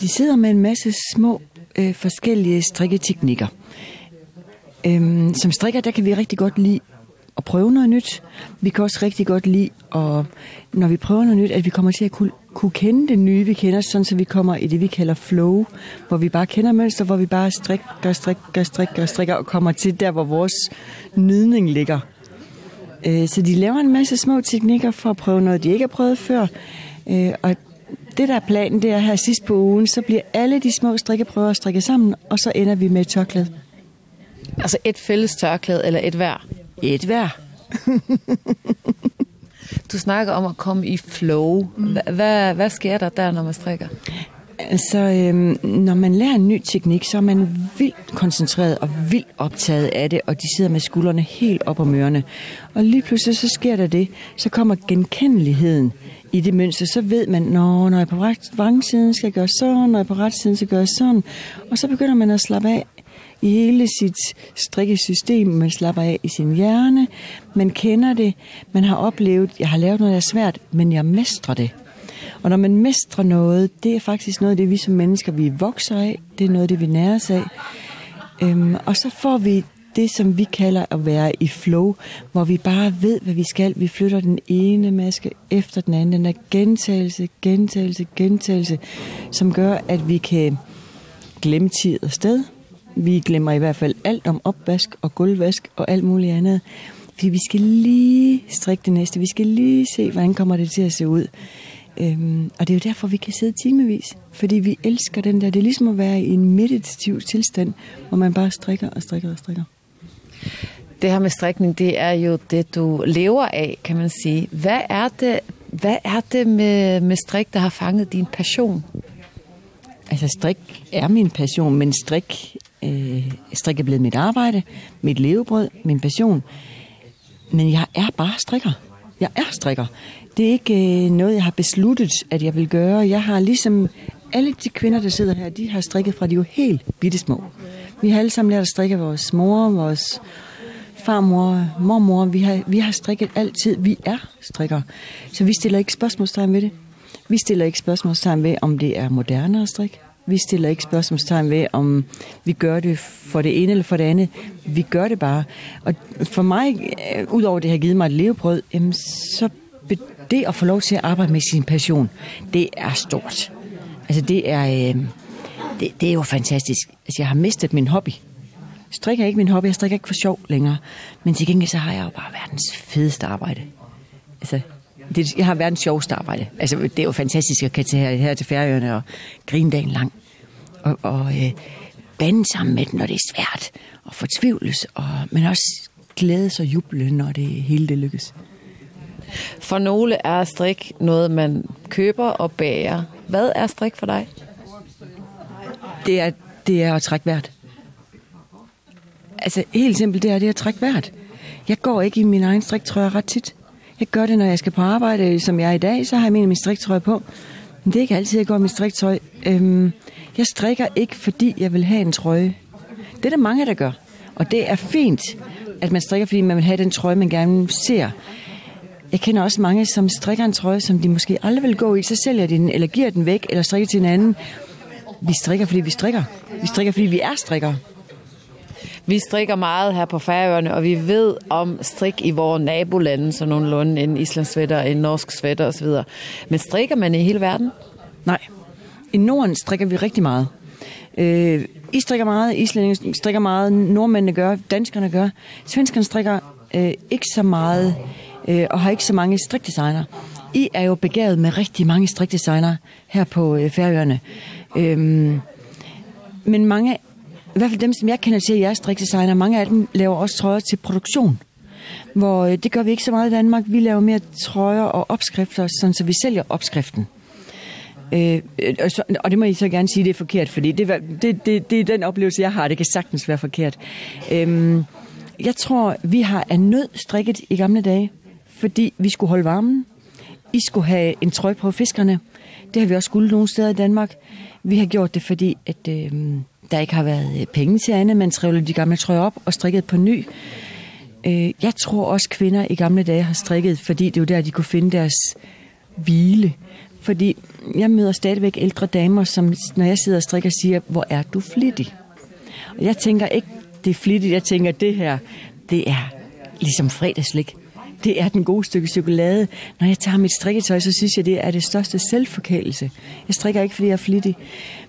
De sidder med en masse små øh, forskellige strikketeknikker. Øhm, som strikker, der kan vi rigtig godt lide at prøve noget nyt. Vi kan også rigtig godt lide, at, når vi prøver noget nyt, at vi kommer til at kunne, kunne kende det nye, vi kender, sådan så vi kommer i det, vi kalder flow, hvor vi bare kender mønster, hvor vi bare strikker, strikker, strikker, strikker, og kommer til der, hvor vores nydning ligger. Øh, så de laver en masse små teknikker for at prøve noget, de ikke har prøvet før, øh, og Det, der er planen, det er her sidst på ugen, så bliver alle de små strikkeprøver strikket sammen, og så ender vi med et tørklæde. Altså et fælles tørklæde, eller et hver? Et hver. du snakker om at komme i flow. Hvad, hvad sker der der, når man strikker? Så øhm, når man lærer en ny teknik, så er man vildt koncentreret og vildt optaget af det, og de sidder med skuldrene helt op om ørerne. Og lige pludselig så sker der det, så kommer genkendeligheden i det mønster, så ved man, Nå, når jeg på vrangsiden skal jeg gøre sådan, når jeg på retsiden skal jeg gøre sådan. Og så begynder man at slappe af i hele sit strikkesystem. Man slapper af i sin hjerne, man kender det, man har oplevet, jeg har lavet noget, der er svært, men jeg mestrer det. Og når man mestrer noget, det er faktisk noget af det, vi som mennesker, vi vokser af. Det er noget af det, vi næres af. Øhm, og så får vi det, som vi kalder at være i flow, hvor vi bare ved, hvad vi skal. Vi flytter den ene maske efter den anden. Den er gentagelse, gentagelse, gentagelse, som gør, at vi kan glemme tid og sted. Vi glemmer i hvert fald alt om opvask og gulvvask og alt muligt andet. Fordi vi skal lige strikke det næste. Vi skal lige se, hvordan kommer det til at se ud. Øhm, og det er jo derfor, vi kan sidde timevis. Fordi vi elsker den der. Det er ligesom at være i en meditativ tilstand, hvor man bare strikker og strikker og strikker det her med strikning, det er jo det, du lever af, kan man sige. Hvad er det, hvad er det med, med strik, der har fanget din passion? Altså strik er min passion, men strik, øh, strik er blevet mit arbejde, mit levebrød, min passion. Men jeg er bare strikker. Jeg er strikker. Det er ikke øh, noget, jeg har besluttet, at jeg vil gøre. Jeg har ligesom alle de kvinder, der sidder her, de har strikket fra de jo helt bittesmå. små. Vi har alle sammen lært at strikke vores mor, vores farmor, mormor. Vi har, vi har strikket altid. Vi er strikker. Så vi stiller ikke spørgsmålstegn ved det. Vi stiller ikke spørgsmålstegn ved, om det er moderne at strikke. Vi stiller ikke spørgsmålstegn ved, om vi gør det for det ene eller for det andet. Vi gør det bare. Og for mig, udover det har givet mig et levebrød, jamen, så det at få lov til at arbejde med sin passion, det er stort. Altså det er... Øh, Det, det er jo fantastisk. Altså, jeg har mistet min hobby. Jeg strikker ikke min hobby, jeg strikker ikke for sjov længere. Men til gengæld så har jeg jo bare verdens fedeste arbejde. Altså, det, jeg har verdens sjoveste arbejde. Altså, det er jo fantastisk, at kan tage her, her til Færøerne og grine dagen lang. Og, og øh, bande sammen med den, når det er svært. Og fortvivles, og, men også glædes og juble, når det hele det lykkes. For nogle er strik noget, man køber og bærer. Hvad er strik for dig? det er, det er at trække vejret. Altså helt simpelt, det er det at trække vejret. Jeg går ikke i min egen striktrøje ret tit. Jeg gør det, når jeg skal på arbejde, som jeg er i dag, så har jeg min, min striktrøje på. Men det er ikke altid, jeg går i min striktøj. Øhm, jeg strikker ikke, fordi jeg vil have en trøje. Det er der mange, der gør. Og det er fint, at man strikker, fordi man vil have den trøje, man gerne ser. Jeg kender også mange, som strikker en trøje, som de måske aldrig vil gå i. Så sælger de den, eller giver den væk, eller strikker til en anden. Vi strikker, fordi vi strikker. Vi strikker, fordi vi er strikker. Vi strikker meget her på Færøerne, og vi ved om strik i vores nabolande, så nogenlunde en islandssvætter, en norsk svætter osv. Men strikker man i hele verden? Nej. I Norden strikker vi rigtig meget. Øh, I strikker meget, islændinge strikker meget, nordmændene gør, danskerne gør. Svenskerne strikker øh, ikke så meget, øh, og har ikke så mange strikdesigner. I er jo begavet med rigtig mange strikdesigner her på øh, Færøerne. Øhm, men mange, i hvert fald dem, som jeg kender til, jeg er strikdesigner, mange af dem laver også trøjer til produktion. Hvor øh, det gør vi ikke så meget i Danmark. Vi laver mere trøjer og opskrifter, sådan, så vi sælger opskriften. Øh, og, så, og det må I så gerne sige, det er forkert, fordi det, det, det, det er den oplevelse, jeg har. Det kan sagtens være forkert. Øhm, jeg tror, vi har af nød strikket i gamle dage, fordi vi skulle holde varmen. I skulle have en trøje på fiskerne. Det har vi også skulle nogle steder i Danmark. Vi har gjort det, fordi at, øh, der ikke har været penge til andet. Man trævlede de gamle trøjer op og strikkede på ny. Øh, jeg tror også, kvinder i gamle dage har strikket, fordi det er jo der, de kunne finde deres hvile. Fordi jeg møder stadigvæk ældre damer, som når jeg sidder og strikker, siger, hvor er du flittig? Og jeg tænker ikke, det er flittigt, jeg tænker, det her, det er ligesom fredagslik det er den gode stykke chokolade. Når jeg tager mit strikketøj, så synes jeg, det er det største selvforkælelse. Jeg strikker ikke, fordi jeg er flittig.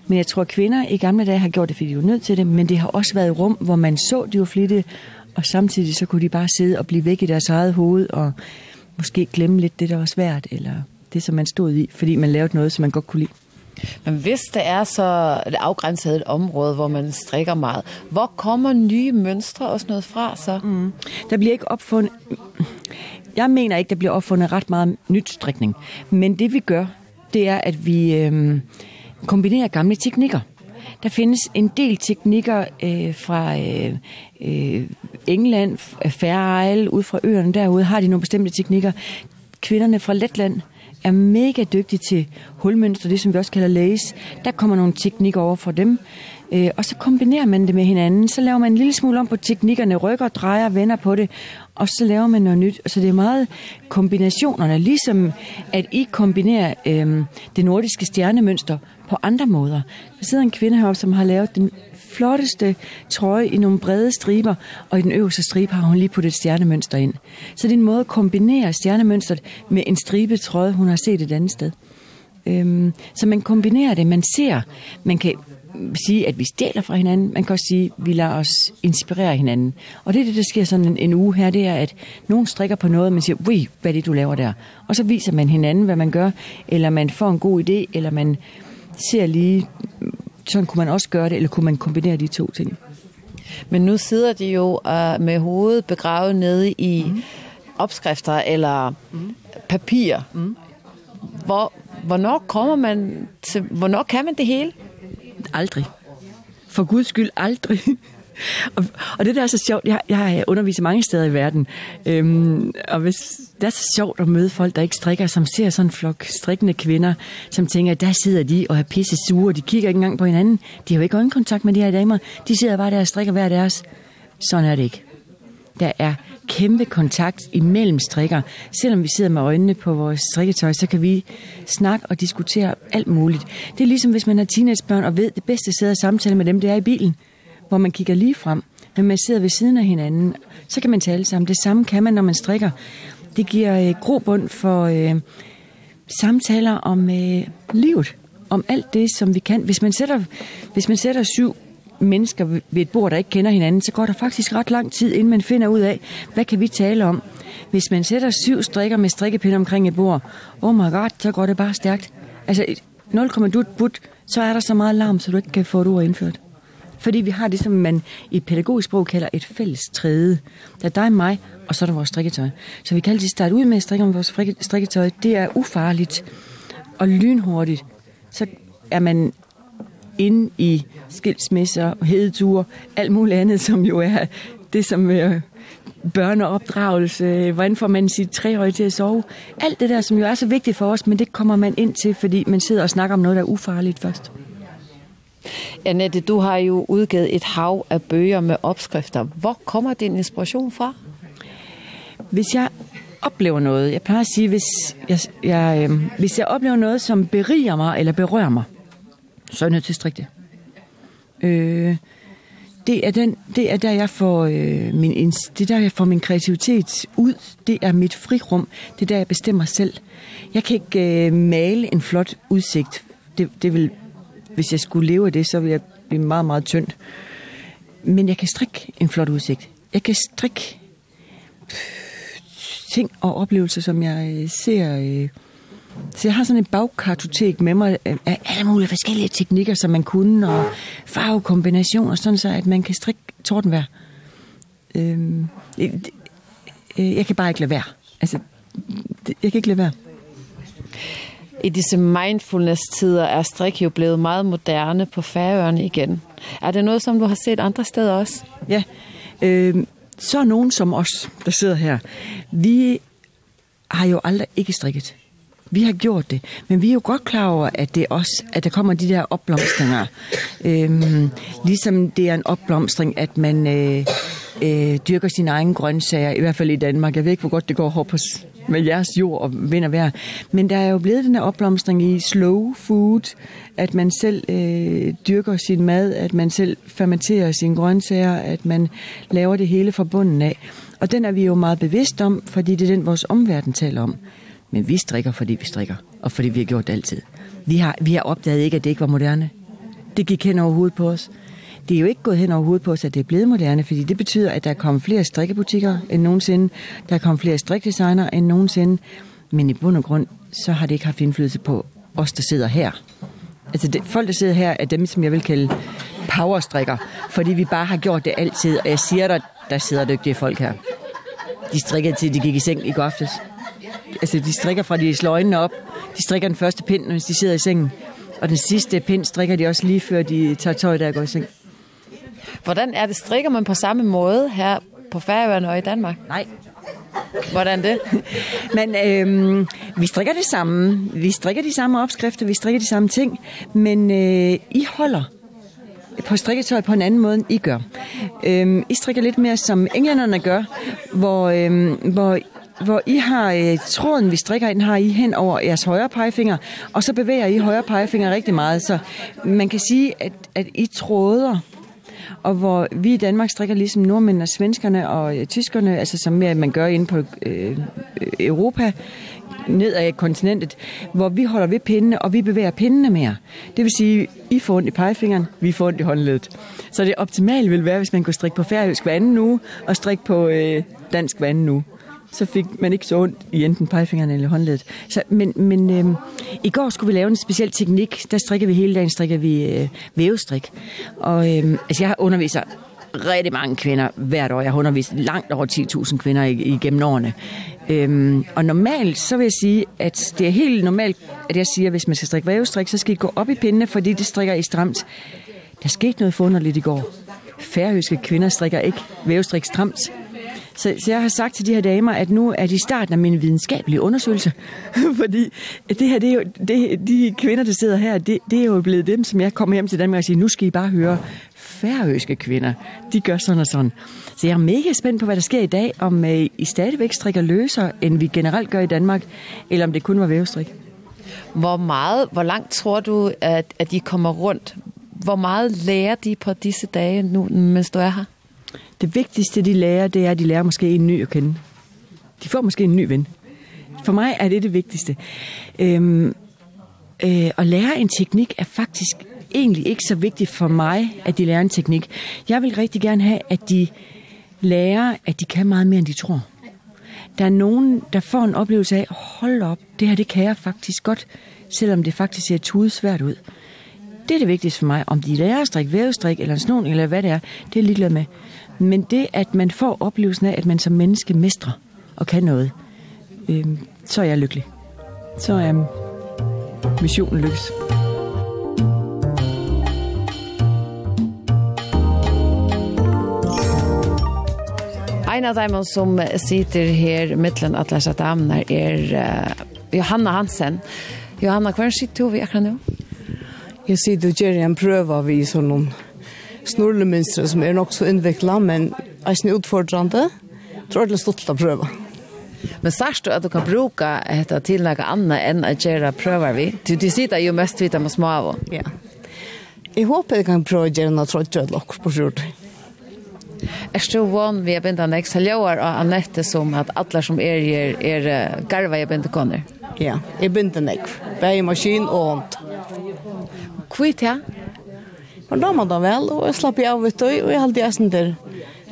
Men jeg tror, at kvinder i gamle dage har gjort det, fordi de var nødt til det. Men det har også været rum, hvor man så, de var flittige. Og samtidig så kunne de bare sidde og blive væk i deres eget hoved. Og måske glemme lidt det, der var svært. Eller det, som man stod i, fordi man lavede noget, som man godt kunne lide. Men hvis det er så et afgrænset område, hvor man strikker meget, hvor kommer nye mønstre og sådan noget fra så? Mm. Der bliver ikke opfundet... Jeg mener ikke, der bliver opfundet ret meget nyt strikning. Men det vi gør, det er, at vi øhm, kombinerer gamle teknikker. Der findes en del teknikker øh, fra øh, øh, England, Isle, ud fra øerne derude, har de nogle bestemte teknikker. Kvinderne fra Letland, er mega dygtige til hulmønster, det som vi også kalder lace. Der kommer nogle teknikker over for dem. Øh, og så kombinerer man det med hinanden. Så laver man en lille smule om på teknikkerne, rykker, drejer, vender på det. Og så laver man noget nyt. Så det er meget kombinationerne. Ligesom at I kombinerer øh, det nordiske stjernemønster på andre måder. Der sidder en kvinde heroppe, som har lavet den flotteste trøje i nogle brede striber, og i den øverste stribe har hun lige puttet et stjernemønster ind. Så det er en måde at kombinere stjernemønstret med en stribe trøje, hun har set et andet sted. Øhm, så man kombinerer det, man ser, man kan sige, at vi stjæler fra hinanden, man kan også sige, at vi lader os inspirere hinanden. Og det er det, der sker sådan en, en uge her, det er, at nogen strikker på noget, og man siger, ui, hvad er det, du laver der? Og så viser man hinanden, hvad man gør, eller man får en god idé, eller man ser lige, sådan kunne man også gøre det, eller kunne man kombinere de to ting? Men nu sidder de jo uh, med hovedet begravet nede i mm. opskrifter eller mm. papir. Mm. Hvor, hvornår kommer man til, hvornår kan man det hele? Aldrig. For guds skyld aldrig. og, og det der er så sjovt, jeg, jeg underviser mange steder i verden, øhm, og hvis, det er så sjovt at møde folk, der ikke strikker, som ser sådan en flok strikkende kvinder, som tænker, der sidder de og er pisse sure, de kigger ikke engang på hinanden, de har jo ikke øjenkontakt med de her damer, de sidder bare der og strikker hver deres. Sådan er det ikke. Der er kæmpe kontakt imellem strikker. Selvom vi sidder med øjnene på vores strikketøj, så kan vi snakke og diskutere alt muligt. Det er ligesom hvis man har teenagebørn og ved, det bedste sted at samtale med dem, det er i bilen hvor man kigger lige frem, men man sidder ved siden af hinanden, så kan man tale sammen. Det samme kan man, når man strikker. Det giver øh, grobund for øh, samtaler om øh, livet, om alt det, som vi kan. Hvis man sætter, hvis man sætter syv mennesker ved et bord, der ikke kender hinanden, så går der faktisk ret lang tid, inden man finder ud af, hvad kan vi tale om? Hvis man sætter syv strikker med strikkepinde omkring et bord, oh my god, så går det bare stærkt. Altså 0,2 but, så er der så meget larm, så du ikke kan få et ord indført. Fordi vi har det, som man i pædagogisk sprog kalder et fælles træde. Der er dig, mig, og så er der vores strikketøj. Så vi kan altid starte ud med at strikke om vores strikketøj. Det er ufarligt og lynhurtigt. Så er man inde i skilsmisser, hedeture, alt muligt andet, som jo er det, som øh, børneopdragelse, hvordan får man sit treårige til at sove. Alt det der, som jo er så vigtigt for os, men det kommer man ind til, fordi man sidder og snakker om noget, der er ufarligt først. Annette, du har jo udgivet et hav af bøger med opskrifter. Hvor kommer din inspiration fra? Hvis jeg oplever noget, jeg plejer at sige, hvis jeg, jeg, øh, hvis jeg oplever noget, som beriger mig eller berører mig, så er jeg nødt til at strikke det. Øh, det er den det er der jeg får øh, min det der jeg får min kreativitet ud. Det er mit frirum. Det er der jeg bestemmer selv. Jeg kan ikke øh, male en flot udsigt. Det det vil Hvis jeg skulle leve af det, så ville jeg blive meget, meget tynd. Men jeg kan strikke en flot udsigt. Jeg kan strikke ting og oplevelser, som jeg ser... Øh, så jeg har sådan en bagkartotek med mig af alle mulige forskellige teknikker, som man kunne, og farvekombinationer, sådan så, at man kan strikke tordenvær. Øhm, jeg, jeg kan bare ikke lade være. Altså, jeg kan ikke lade være. I disse mindfulness-tider er strik jo blevet meget moderne på færøerne igen. Er det noget, som du har set andre steder også? Ja, øh, så er nogen som os, der sidder her. Vi har jo aldrig ikke strikket. Vi har gjort det, men vi er jo godt klar over, at det er også, at der kommer de der opblomstringer. Øhm, ligesom det er en opblomstring, at man øh, øh, dyrker sine egne grøntsager, i hvert fald i Danmark. Jeg ved ikke, hvor godt det går op på med jeres jord og vind og vejr. Men der er jo blevet den her opblomstring i slow food, at man selv øh, dyrker sin mad, at man selv fermenterer sine grøntsager, at man laver det hele fra bunden af. Og den er vi jo meget bevidst om, fordi det er den, vores omverden taler om. Men vi strikker, fordi vi strikker, og fordi vi har gjort det altid. Vi har, vi har opdaget ikke, at det ikke var moderne. Det gik hen over hovedet på os. Det er jo ikke gået hen overhovedet på, at det er blevet moderne, fordi det betyder, at der er kommet flere strikkebutikker end nogensinde. Der er kommet flere strikdesigner end nogensinde. Men i bund og grund, så har det ikke haft indflydelse på os, der sidder her. Altså det, folk, der sidder her, er dem, som jeg vil kalde powerstrikker. Fordi vi bare har gjort det altid, og jeg siger dig, der sidder dygtige folk her. De strikker til, de gik i seng i går aftes. Altså, de strikker fra de slår øjnene op. De strikker den første pind, når de sidder i sengen. Og den sidste pind strikker de også lige før de tager tøj, der går i seng. Hvordan er det? Strikker man på samme måde her på Færøerne og i Danmark? Nej. Hvordan det? men øhm, vi strikker det samme. Vi strikker de samme opskrifter, vi strikker de samme ting. Men øh, I holder på strikketøj på en anden måde, end I gør. Øhm, I strikker lidt mere, som englænderne gør, hvor, øhm, hvor hvor I har øh, tråden, vi strikker i, den har I hen over jeres højre pegefinger, og så bevæger I højre pegefinger rigtig meget, så man kan sige, at, at I tråder og hvor vi i Danmark strikker ligesom nordmændene, svenskerne og tyskerne, altså som mere man gør inde på øh, Europa, ned ad kontinentet, hvor vi holder ved pindene, og vi bevæger pindene mere. Det vil sige, I får ondt i pegefingeren, vi får ondt i håndledet. Så det optimale vil være, hvis man kunne strikke på færøsk hver anden uge, og strikke på øh, dansk hver anden uge så fik man ikke så ondt i enten pegefingeren eller håndledet. Så, men men øhm, i går skulle vi lave en speciel teknik. Der strikker vi hele dagen, strikker vi øh, vævestrik. Og øhm, altså, jeg underviser rigtig mange kvinder hvert år. Jeg har undervist langt over 10.000 kvinder igennem årene. Øhm, og normalt, så vil jeg sige, at det er helt normalt, at jeg siger, at hvis man skal strikke vævestrik, så skal I gå op i pindene, fordi det strikker I stramt. Der skete noget forunderligt i går. Færøske kvinder strikker ikke vævestrik stramt. Så, så jeg har sagt til de her damer, at nu er de i starten af min videnskabelige undersøgelse. Fordi det her, det er jo, det, de kvinder, der sidder her, det, det er jo blevet dem, som jeg kommer hjem til Danmark og siger, nu skal I bare høre færøske kvinder. De gør sådan og sådan. Så jeg er mega spændt på, hvad der sker i dag, om uh, I stadigvæk strikker løser, end vi generelt gør i Danmark, eller om det kun var vævestrik. Hvor meget, hvor langt tror du, at, at de kommer rundt? Hvor meget lærer de på disse dage nu, mens du er her? det vigtigste, de lærer, det er, at de lærer måske en ny at kende. De får måske en ny ven. For mig er det det vigtigste. Ehm øh, at lære en teknik er faktisk egentlig ikke så vigtigt for mig, at de lærer en teknik. Jeg vil rigtig gerne have, at de lærer, at de kan meget mere, end de tror. Der er nogen, der får en oplevelse af, hold op, det her det kan jeg faktisk godt, selvom det faktisk ser tudesvært ud. Det er det vigtigste for mig. Om de lærer at strikke vævestrik, eller en snon, eller hvad det er, det er jeg ligeglad med. Men det, at man får oplevelsen af, at man som menneske mestrer og kan noget, Ehm så er jeg lykkelig. Så er øh, missionen lykkes. En av dem som sitter her mittlen atlas at amnar er uh, Johanna Hansen. Johanna, hver sitter du vi akkurat nå? Jeg sitter og gjør en prøve av i sånn noen snorlemønstre som er nok så innviklet, men er ikke utfordrende. Jeg tror det er stått å prøve. Men sørst du at du kan bruke etter til noe annet enn å gjøre prøver vi? Du, du sitter jo mest vidt med små av. Ja. Jeg håper jeg kan prøve å gjøre noe trådgjøy til dere på skjort. Er du vann vi har bint av nekst ljøer av Annette som at alle som er er, er garva er bint av Ja, jeg bint av nekst. Bæg maskin og hånd. Kvitt, ja? Men da man da vel, og jeg slapp jeg av ut, og jeg halte jeg sånn der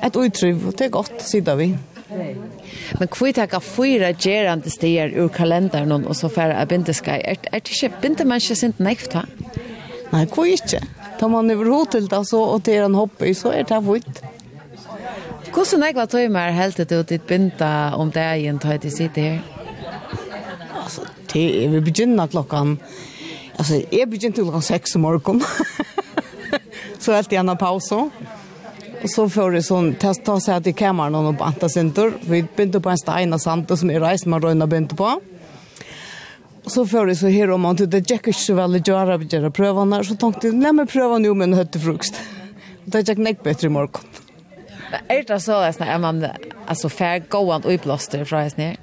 et utryv, og det er godt, sier vi. Men hvor tek av fyra gjerande stier ur kalenderen, og så færre av bindeskei? er, er det ikke binde man ikke sint neift, ha? Nei, hvor ikke? Da man er hotel, da så, og det er en hobby, så er det vitt. Hvordan jeg var tøy med helt til å ditt binda om det er en tøy til sitte her? Altså, det er vi begynner klokkan, altså, jeg begynner klokkan seks i morgen. så helt igjen paus så. Och så får det sånn, ta, ta sig att i kameran och banta center. Vi begynte på en stein och sant, som er rejst man rönna begynte på. Og så får det så här om man det gikk ikke så veldig gjøre, göra att prøvene. Så tänkte jag, la men prøve nu med en höttefrukost. Det gikk nek bedre i morgen. Är det så att man alltså fär gåan och blåster fra hesten her?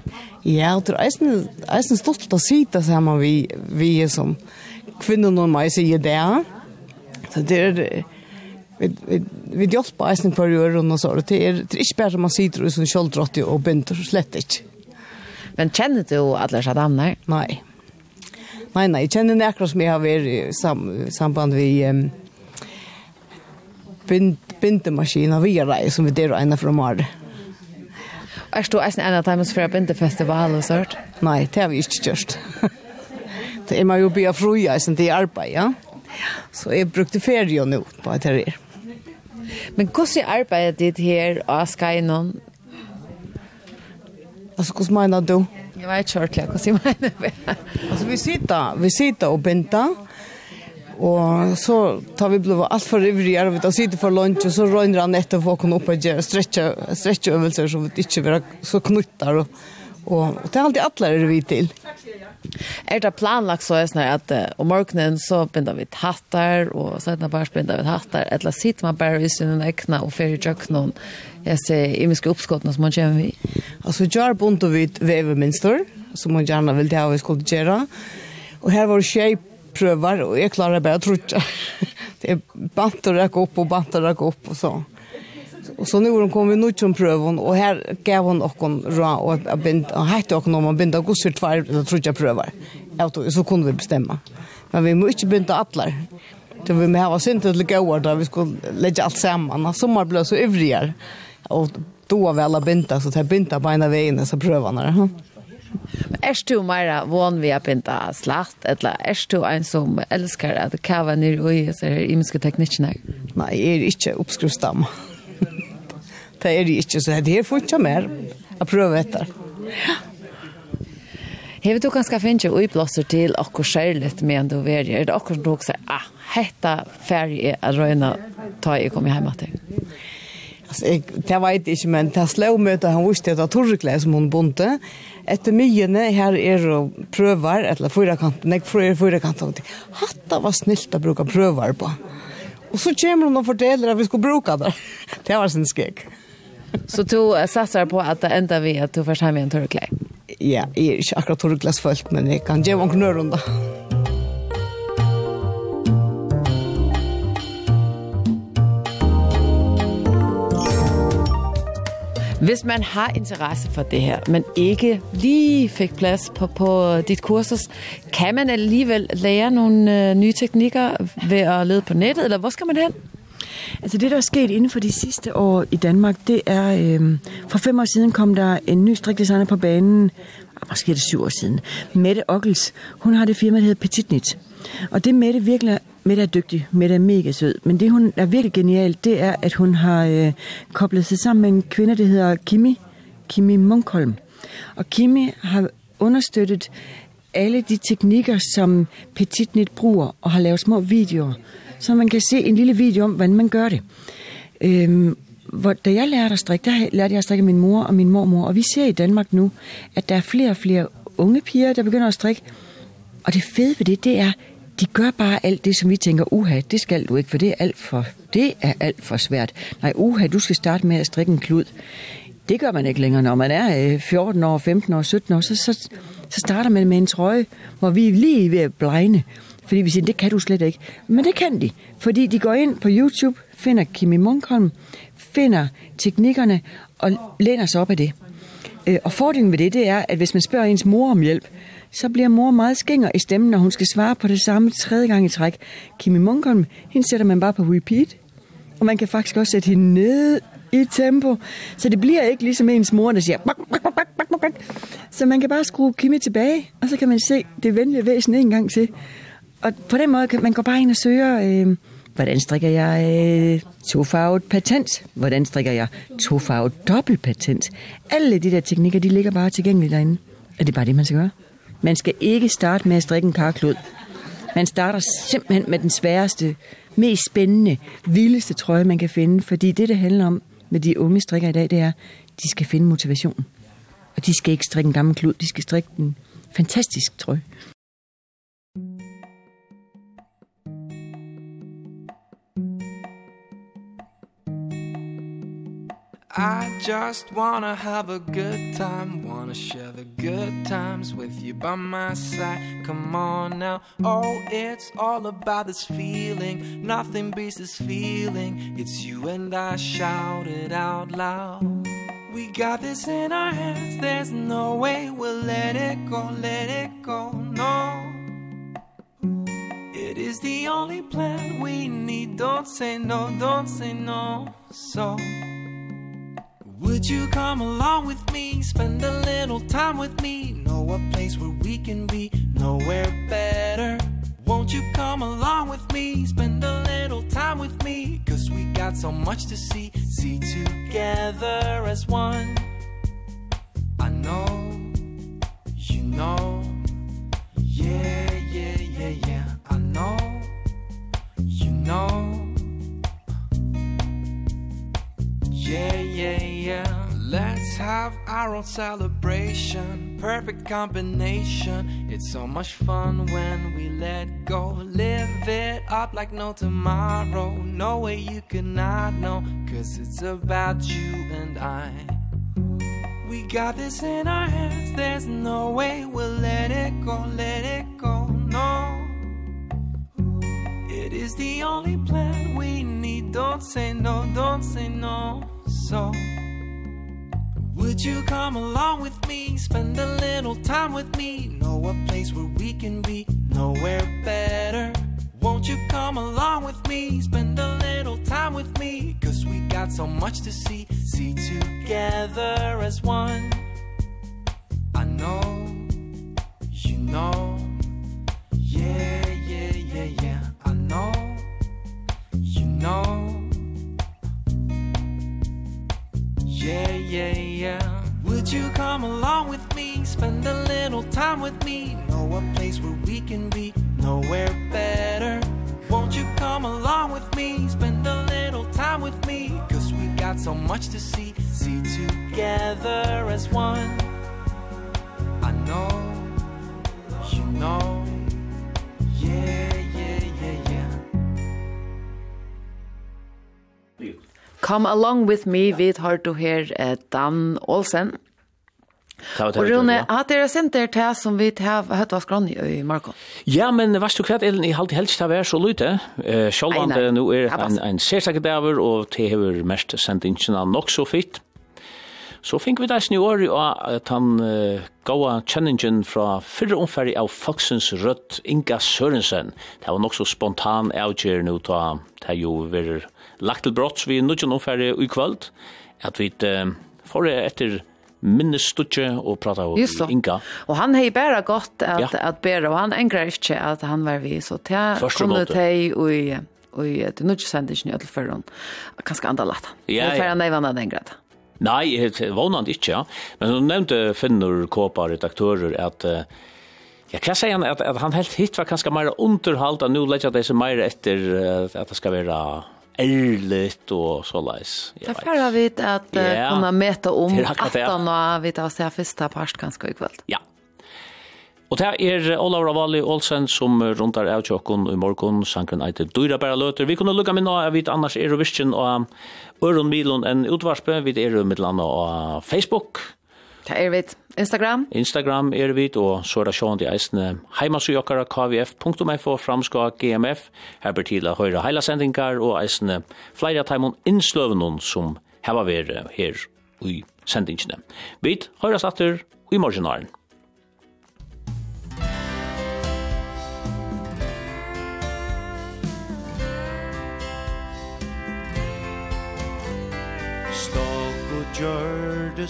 Ja, det er en stolt att sitta så här vi, vi er som kvinner når man sier det. Så det är vi vi vi hjälper eisen på öron och så det är det är inte bara man sitter och sån sköldrott och bänder slett inte. Men känner du alla så där? Nej. Nej nej, jag känner nära som jag har i sam, samband vi um, bind bindemaskiner vi är som vi det ena från Mar. Är du eisen en av times för bindefestival och sånt? Nej, det har vi inte gjort. det är man ju blir fri eisen till arbete, ja. Så jag brukte ferie nu på ett här. Men hvordan er arbeidet ditt her av Skainon? Altså, hvordan mener du? Jeg vet ikke ordentlig, hvordan mener det. altså, vi sitter, vi sitter og binder. og så tar vi blod alt for ivrigere, vi tar sitte for lunch, og så røyner han etter for å kunne opp og gjøre stretcheøvelser så vi ikke vil så knutter, og, og, og det er alltid atler er vi til. Takk Er det planlagt så är att uh, om morgonen så binder vi hattar och det bara binder vi hattar eller sitter man bare i sin äckna och färger jöknon jeg ser imiske oppskottene som man känner vi. Alltså har bunt och vid vävemönster som man gärna vill det här vi skulle göra och här var det tjej prövar og jeg klarar bare å trutja. det är bantor opp upp och bantor rekke upp och så. Og så nu kom vi nå til prøven, och här gav hon och hon og och bind och hette och någon binda gosse tvær, eller tror jag prövar. Ja så kunde vi bestämma. Men vi måste binda alla. Det vi med var synd att lägga ord där vi skulle lägga allt samman. Sommar ble så ivrigar. Och då var alla binda så det binda på ena vägen så prövarna. Er du mer van vi å binda slatt eller är du en som älskar at kava ner og i så här teknikkene? Nei, Nej, är inte uppskrivstamma. Det er det ikke, så det er fortsatt mer. å prøve etter. Ja. Hever du kanskje finne uiblåser til akkur skjærligt med en du er Er det akkur som du også ah, hetta ferie er røyna ta jeg kommer hjemme til? Alltså jag det vet inte men det slå möta han visste att det som hon bonte. Efter myene här är och prövar eller fyra kanten jag prövar fyra kanten. Hatta var snilt att bruka prövar på. Och så kommer hon och fortäller att vi ska bruka det. Det var sin skek. Så du satsar på att det enda vi att du først har med en torrklä? Ja, jeg er ikke akkurat torrkläsfullt, men jag kan gjøre en knörrunda. Hvis man har interesse for det her, men ikke lige fik plads på, på dit kursus, kan man alligevel lære nogle øh, nye teknikker ved at lede på nettet, eller hvor skal man hen? Altså det, der er sket inden for de sidste år i Danmark, det er, øh, for fem år siden kom der en ny strikdesigner på banen, måske er det syv år siden, Mette Ockels. Hun har det firma, der hedder Petitnit. Og det Mette virkelig Mette er dygtig, Mette er mega sød, men det hun er virkelig genialt, det er, at hun har øh, koblet sig sammen med en kvinde, der hedder Kimi, Kimi Munkholm. Og Kimi har understøttet alle de teknikker, som Petitnit bruger og har lavet små videoer så man kan se en lille video om, hvordan man gør det. Øhm, hvor, da jeg lærte at strikke, der lærte jeg at strikke min mor og min mormor, og vi ser i Danmark nu, at der er flere og flere unge piger, der begynder at strikke. Og det fede ved det, det er, de gør bare alt det, som vi tænker, uha, det skal du ikke, for det er alt for, det er alt for svært. Nej, uha, du skal starte med at strikke en klud. Det gør man ikke længere, når man er 14 år, 15 år, 17 år, så, så, så starter man med en trøje, hvor vi er lige ved at blegne. Fordi vi siger, det kan du slet ikke. Men det kan de, fordi de går ind på YouTube, finder Kimi Munkholm, finder teknikkerne og læner sig op af det. Og fordelen ved det, det er, at hvis man spørger ens mor om hjælp, så bliver mor meget skænger i stemmen, når hun skal svare på det samme tredje gang i træk. Kimi Munkholm, hende sætter man bare på repeat, og man kan faktisk også sætte hende ned i tempo, så det bliver ikke ligesom ens mor, der siger bak, bak, bak, bak, bak, bak. Så man kan bare skrue Kimi tilbage, og så kan man se det venlige væsen en gang til og på den måde kan man gå bare ind og søge, øh, hvordan strikker jeg øh, tofarvet patent? Hvordan strikker jeg tofarvet dobbeltpatent? Alle de der teknikker, de ligger bare tilgængelige derinde. Og det er bare det, man skal gøre. Man skal ikke starte med at strikke en karklod. Man starter simpelthen med den sværeste, mest spændende, vildeste trøje, man kan finde. Fordi det, det handler om med de unge strikker i dag, det er, de skal finde motivation. Og de skal ikke strikke en gammel klud, de skal strikke en fantastisk trøje. I just wanna have a good time Wanna share the good times with you by my side. Come on now. Oh, it's all about this feeling. Nothing beats this feeling. It's you and I shout it out loud. We got this in our hands. There's no way we'll let it go Let it go, no. It is the only plan. We need Don't say no, don't say no. So Would you come along with me? Spend a little time with me? Know a place where we can be nowhere better. Won't you come along with me? Spend a little time with me. Cuz we got so much to see see together as one. I know you know. Yeah yeah yeah yeah. I know you know. Yeah, yeah, yeah. Let's have our own celebration. Perfect combination. It's so much fun when we let go. Live it up like no tomorrow. No way you cannot know Cause it's about you and I. We got this in our hands. There's no way we'll let it go Let it go, no. It is the only plan. We need Don't say no, don't say no. So Would you come along with me? Spend a little time with me? Know a place where we can be Nowhere better. Won't you come along with me? Spend a little time with me Cause we got so much to see. See together as one. I know You know. Yeah, yeah, yeah, yeah. I know You know. Yeah, yeah, yeah. Would you come along with me? Spend a little time with me. Know a place where we can be Nowhere better. Won't you come along with me? Spend a little time with me. Cause we got so much to see See together as one. I know You know. Yeah. Come Along With Me, vi tar du her eh, Dan Olsen. Og Rune, at dere sendt dere til som vi har hørt av skrann i Marko. Ja, men vars du kvart, Ellen, jeg halte helst til å være så lute. Eh, Sjålvand, om det nå er en, en sersakedaver, og det har mest sendt inn nok så fitt. Så fink vi det i år at han uh, gaua kjenningen fra fyrre omferdig av Foxens Rødt Inga Sørensen. Det var nok så spontan avgjør nå, da det jo verer lagt til brotts vi nudgen omfærre i kvöld, at vi uh, får etter minnestutje og prata om Just Inga. Og han hei bæra godt at, ja. at bæra, og han engrar ikke at han var vi, så tja kom ut hei og i og i det nudge sendingen i Ødelføren, kanskje andre lett. Ja, ja. Det er ferdig nevnt enn greit. Nei, jeg vånand ikke, ja. Men hun nevnte Finnur Kåpa, redaktører, at Ja, hva sier han? At, at han helt hit var kanskje mer underhalt, og nå legger det seg mer etter at det skal være ærligt og så leis. Det er færre vidt at yeah. kunne møte om 18 og vidt av seg første parst ganske i kveld. Ja. Og det er Olav Ravali Olsen som rundar av tjokken i morgen, sankren eiter Dyra Bæra Løter. Vi kunne lukka minna av vet annars er Eurovision og Øron Milon en utvarspe, vi er jo mitt landa og Facebook. Det er vidt. Instagram? Instagram er vi, og så er det sjående eisene heimasugjokkara kvf.fo framska gmf. Her blir til å høre heila sendingar og eisene flere av teimon innsløvene som heva vere her i sendingene. Vi høyres atter i morgenaren. Stokk og gjør det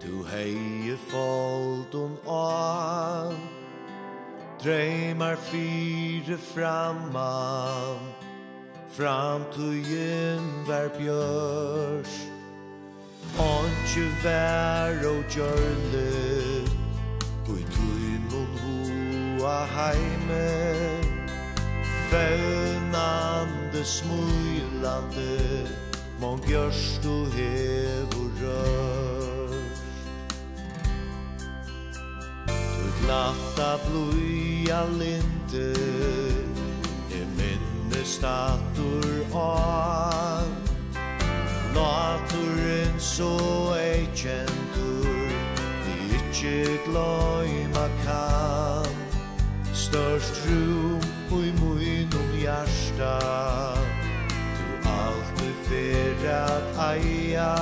Du heie foldun an Dreymar fyre framman. Framtujen var bjørs Ontje vær og gjørle Ui tuimun hua heime Føvnande smulande Mon gjørst du hevur rør Natta bluja linte E minne statur an Naturen så ei kjentur Vi ikkje gløyma kan. Størst rum i munum hjarta Du alt du fer at eia.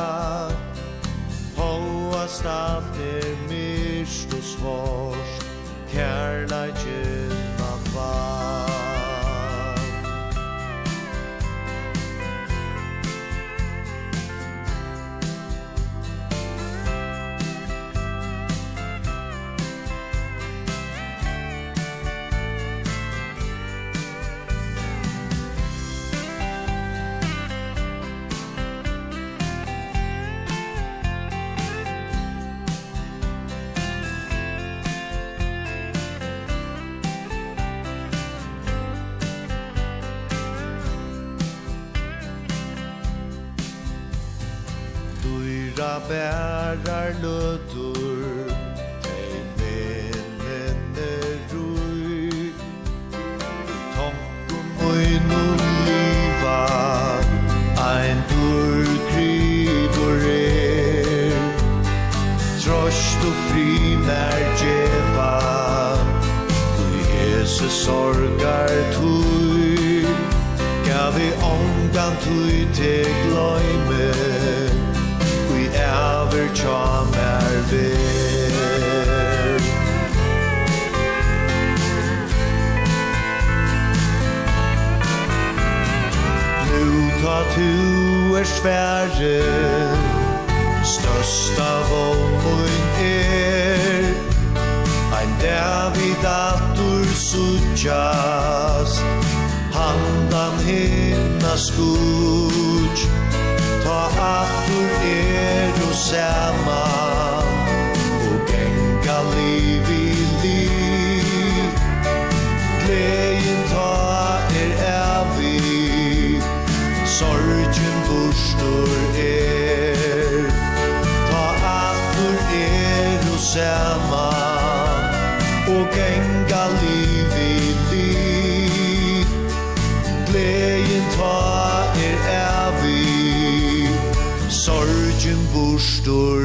Hoa stater mig Kristus vårst, kærleikjen av var. bærar løtu. færen Størsta våpen er Ein David atur suttjast Handan hinna skutj Ta atur er og saman for er. Ta atur er og sama Og genga liv i liv Gleien ta er evig Sorgen bostor